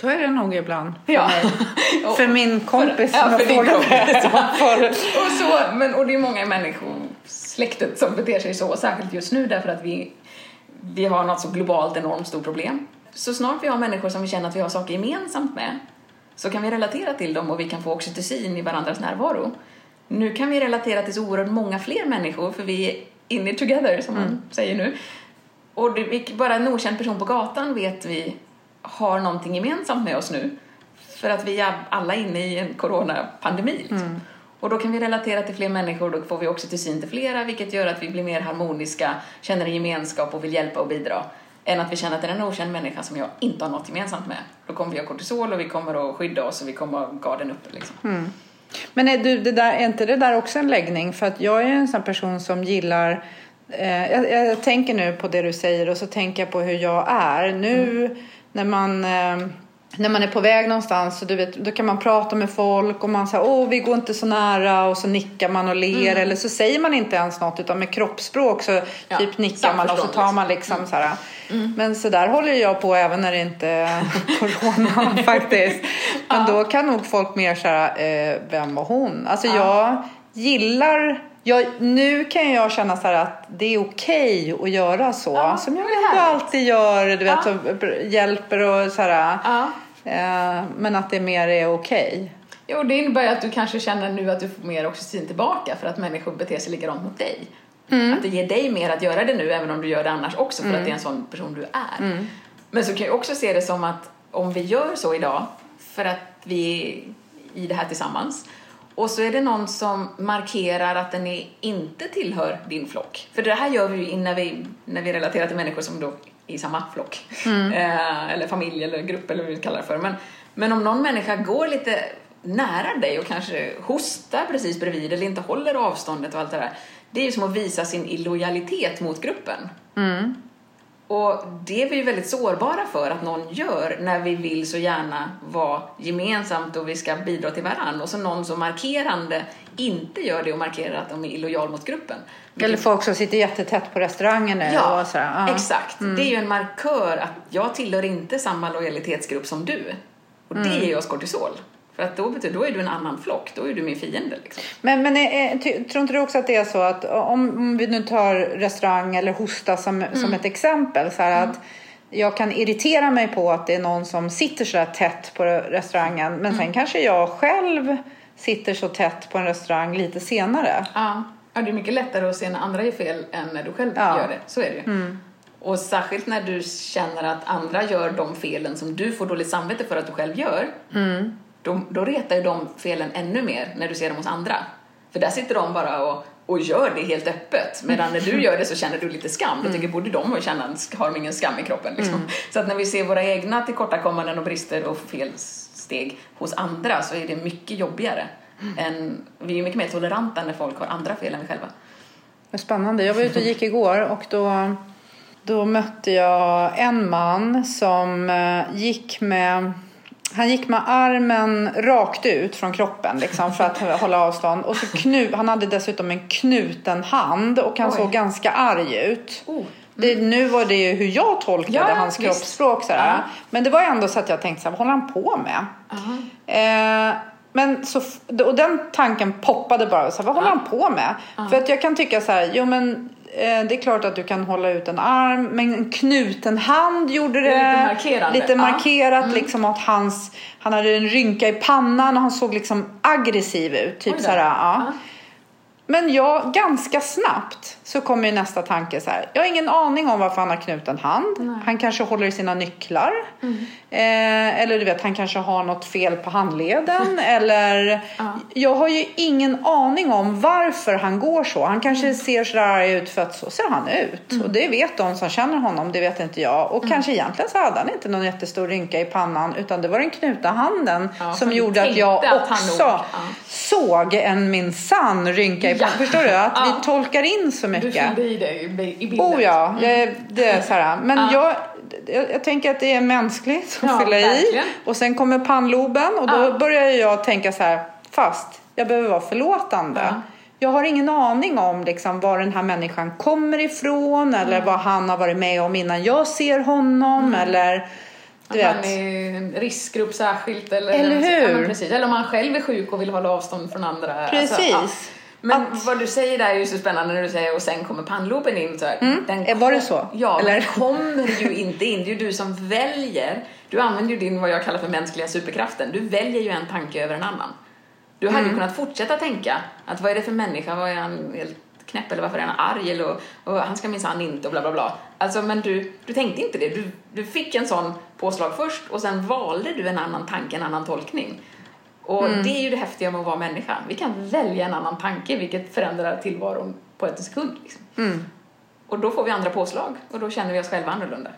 Så är det nog ibland. För, ja. för min kompis ja, för din kompis. och, så, men, och det är många människor, släktet, som beter sig så, särskilt just nu därför att vi, vi har något så globalt enormt stort problem. Så snart vi har människor som vi känner att vi har saker gemensamt med så kan vi relatera till dem och vi kan få oxytocin i varandras närvaro. Nu kan vi relatera till så oerhört många fler människor för vi in it together som mm. man säger nu. Och det, bara en okänd person på gatan vet vi har någonting gemensamt med oss nu. För att vi är alla inne i en coronapandemi. Liksom. Mm. Och då kan vi relatera till fler människor, då får vi oxytocin till flera vilket gör att vi blir mer harmoniska, känner en gemenskap och vill hjälpa och bidra. Än att vi känner att det är en okänd människa som jag inte har något gemensamt med. Då kommer vi ha kortisol och vi kommer att skydda oss och vi kommer att garden uppe. Liksom. Mm. Men är, du, det där, är inte det där också en läggning? För att jag är en sån person som gillar eh, jag, jag, tänker nu på det du säger och så tänker jag på hur jag är. Nu mm. när man eh, när man är på väg någonstans så du vet, då kan man prata med folk och man säger åh vi går inte så nära och så nickar man och ler mm. eller så säger man inte ens något utan med kroppsspråk så ja, typ nickar man och så tar man liksom mm. så här. Mm. Men så där håller jag på även när det inte är corona faktiskt. Men ja. då kan nog folk mer säga eh, vem var hon? Alltså ja. jag gillar jag, nu kan jag känna så att det är okej okay att göra så. Ja, som jag inte alltid gör. Du vet, ja. hjälper och så här. Ja. Eh, men att det mer är okej. Okay. Jo, det innebär att du kanske känner nu att du får mer oxytocin tillbaka för att människor beter sig likadant mot dig. Mm. Att det ger dig mer att göra det nu även om du gör det annars också för mm. att det är en sån person du är. Mm. Men så kan jag också se det som att om vi gör så idag för att vi är i det här tillsammans och så är det någon som markerar att den är, inte tillhör din flock. För det här gör vi ju när vi, när vi relaterar till människor som då är i samma flock. Mm. Eh, eller familj eller grupp eller vad vi kallar det för. Men, men om någon människa går lite nära dig och kanske hostar precis bredvid eller inte håller avståndet och allt det där. Det är ju som att visa sin illojalitet mot gruppen. Mm. Och det är vi väldigt sårbara för att någon gör när vi vill så gärna vara gemensamt och vi ska bidra till varandra. Och så någon som markerande inte gör det och markerar att de är illojal mot gruppen. Eller folk som sitter jättetätt på restaurangen nu. Ja, och sådär. Ja. exakt. Mm. Det är ju en markör att jag tillhör inte samma lojalitetsgrupp som du. Och det mm. ger oss kortisol. För att då, betyder, då är du en annan flock, då är du min fiende. Liksom. Men, men är, är, tror inte du också att det är så att om vi nu tar restaurang eller hosta som, mm. som ett exempel. Så mm. att jag kan irritera mig på att det är någon som sitter så tätt på restaurangen. Men mm. sen kanske jag själv sitter så tätt på en restaurang lite senare. Ja, ja det är mycket lättare att se när andra gör fel än när du själv ja. gör det. Så är det ju. Mm. Och särskilt när du känner att andra gör de felen som du får dåligt samvete för att du själv gör. Mm då, då retar ju de felen ännu mer när du ser dem hos andra. För där sitter de bara och, och gör det helt öppet. Medan när du gör det så känner du lite skam. Då tycker borde de känna, har de ingen skam i kroppen liksom. Mm. Så att när vi ser våra egna tillkortakommanden och brister och felsteg hos andra så är det mycket jobbigare. Mm. Än, vi är mycket mer toleranta när folk har andra fel än vi själva. Spännande. Jag var ute och gick igår och då, då mötte jag en man som eh, gick med han gick med armen rakt ut från kroppen liksom, för att hålla avstånd. Och så knu, han hade dessutom en knuten hand och han Oj. såg ganska arg ut. Oh. Det, nu var det ju hur jag tolkade Ja, hans visst. kroppsspråk. Sådär. Ja. Men det var ändå så att jag tänkte så här, vad håller han på med? Eh, men så, och den tanken poppade bara. Så här, vad håller han på med? För att jag kan tycka så här, jo men det är klart att du kan hålla ut en arm, men en knuten hand gjorde det. Lite. Lite Ja. Mm. markerat, liksom att hans, han hade en rynka i pannan och han såg liksom aggressiv ut. Typ så här. Ja. Men jag, ganska snabbt så kommer ju nästa tanke så här. Jag har ingen aning om varför han har knuten hand. Han kanske håller i sina nycklar. Eh, eller du vet, han kanske har något fel på handleden. eller jag har ju ingen aning om varför han går så. Han kanske ser så där arg ut för att så ser han ut. Och det vet de som känner honom, det vet inte jag. Och kanske egentligen så hade han inte någon jättestor rynka i pannan. Utan det var den knutna handen Ja, som gjorde att jag att också ja. såg en minsann rynka i Ja. pannan. Förstår du? Att Ja. vi tolkar in så mycket. Fyllde i det i bi- i bilden. Oh ja, jag, det är så här. Men Mm. Ja. jag, jag, jag tänker att det är mänskligt att Ja, fylla i. verkligen. Och sen kommer pannloben och då Ja. börjar jag tänka så här. Fast jag behöver vara förlåtande. Ja. Jag har ingen aning om liksom, var den här människan kommer ifrån Mm. eller vad han har varit med om innan jag ser honom. Eller du Att han är en riskgrupp särskilt. Eller, Eller hur? Ja, precis. Eller om han själv är sjuk och vill hålla avstånd från andra. Precis. ja. Men Att- vad du säger där är ju så spännande när du säger och sen kommer pannloben in. Så här, den Eh, var det så? Ja, Eller? den kommer ju inte in. Det är ju du som väljer. Du använder ju din vad jag kallar för mänskliga superkraften. Du väljer ju en tanke över en annan. Du hade Mm. ju kunnat fortsätta tänka att vad är det för människa? Vad är han helt knäpp eller varför är han arg? Eller, och, och han ska minsann inte och bla bla bla. Alltså men du, du tänkte inte det. Du, du fick en sån påslag först och sen valde du en annan tanke, en annan tolkning. Och Mm. det är ju det häftiga med att vara människa. Vi kan välja en annan tanke vilket förändrar tillvaron på en sekund. Liksom. Mm. Och då får vi andra påslag och då känner vi oss själva annorlunda.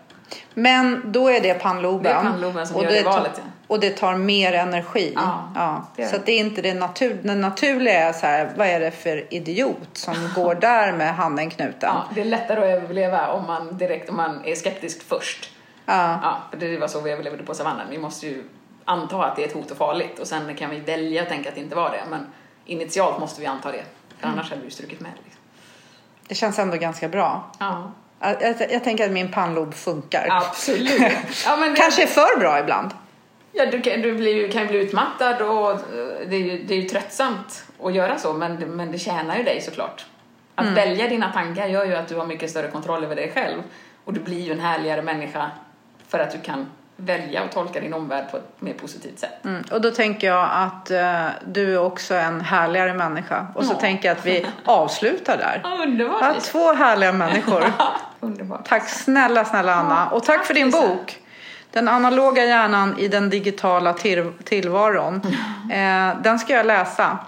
Men då är det pannloben. Det är pannloben som och gör det det tar- valet, ja. Och det tar mer energi. Ja, det gör Så det. det är inte det natur, den naturliga är så här, vad är det för idiot som går där med handen knuten? Ja, det är lättare att överleva om man direkt om man är skeptisk först. Ja. Ja, för det var så vi överlevde på savannen. Vi måste ju anta att det är ett hot och farligt och sen kan vi välja att tänka att det inte var det. Men initialt måste vi anta det. För Mm. annars hade vi strukit med. Liksom. Det känns ändå ganska bra. Ja, Jag, jag, jag tänker att min pannlob funkar. absolut. Ja, men det, Kanske för bra ibland. Ja, du, kan, du blir, ju- kan ju bli utmattad och eh, det är, ju, det är ju tröttsamt att göra så, men, men det tjänar ju dig såklart. Att Mm. välja dina tankar gör ju att du har mycket större kontroll över dig själv och du blir ju en härligare människa för att du kan välja och tolka din omvärld på ett mer positivt sätt. Mm. Och då tänker jag att eh, du är också en härligare människa. Och så Ja. tänker jag att vi avslutar där. Ja, underbart! Ja, två härliga människor. underbart. Tack snälla, snälla Anna. Och tack, tack, för din Lisa. bok. Den analoga hjärnan i den digitala till- tillvaron. Eh, den ska jag läsa.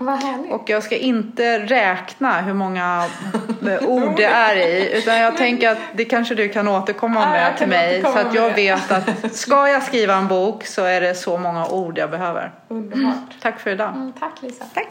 Och jag ska inte räkna hur många eh, ord det är i. Utan jag tänker att det kanske du kan återkomma Ja, med till mig. Så att jag vet att ska jag skriva en bok så är det så många ord jag behöver. Underbart. Tack för idag. Mm, tack Lisa. Tack.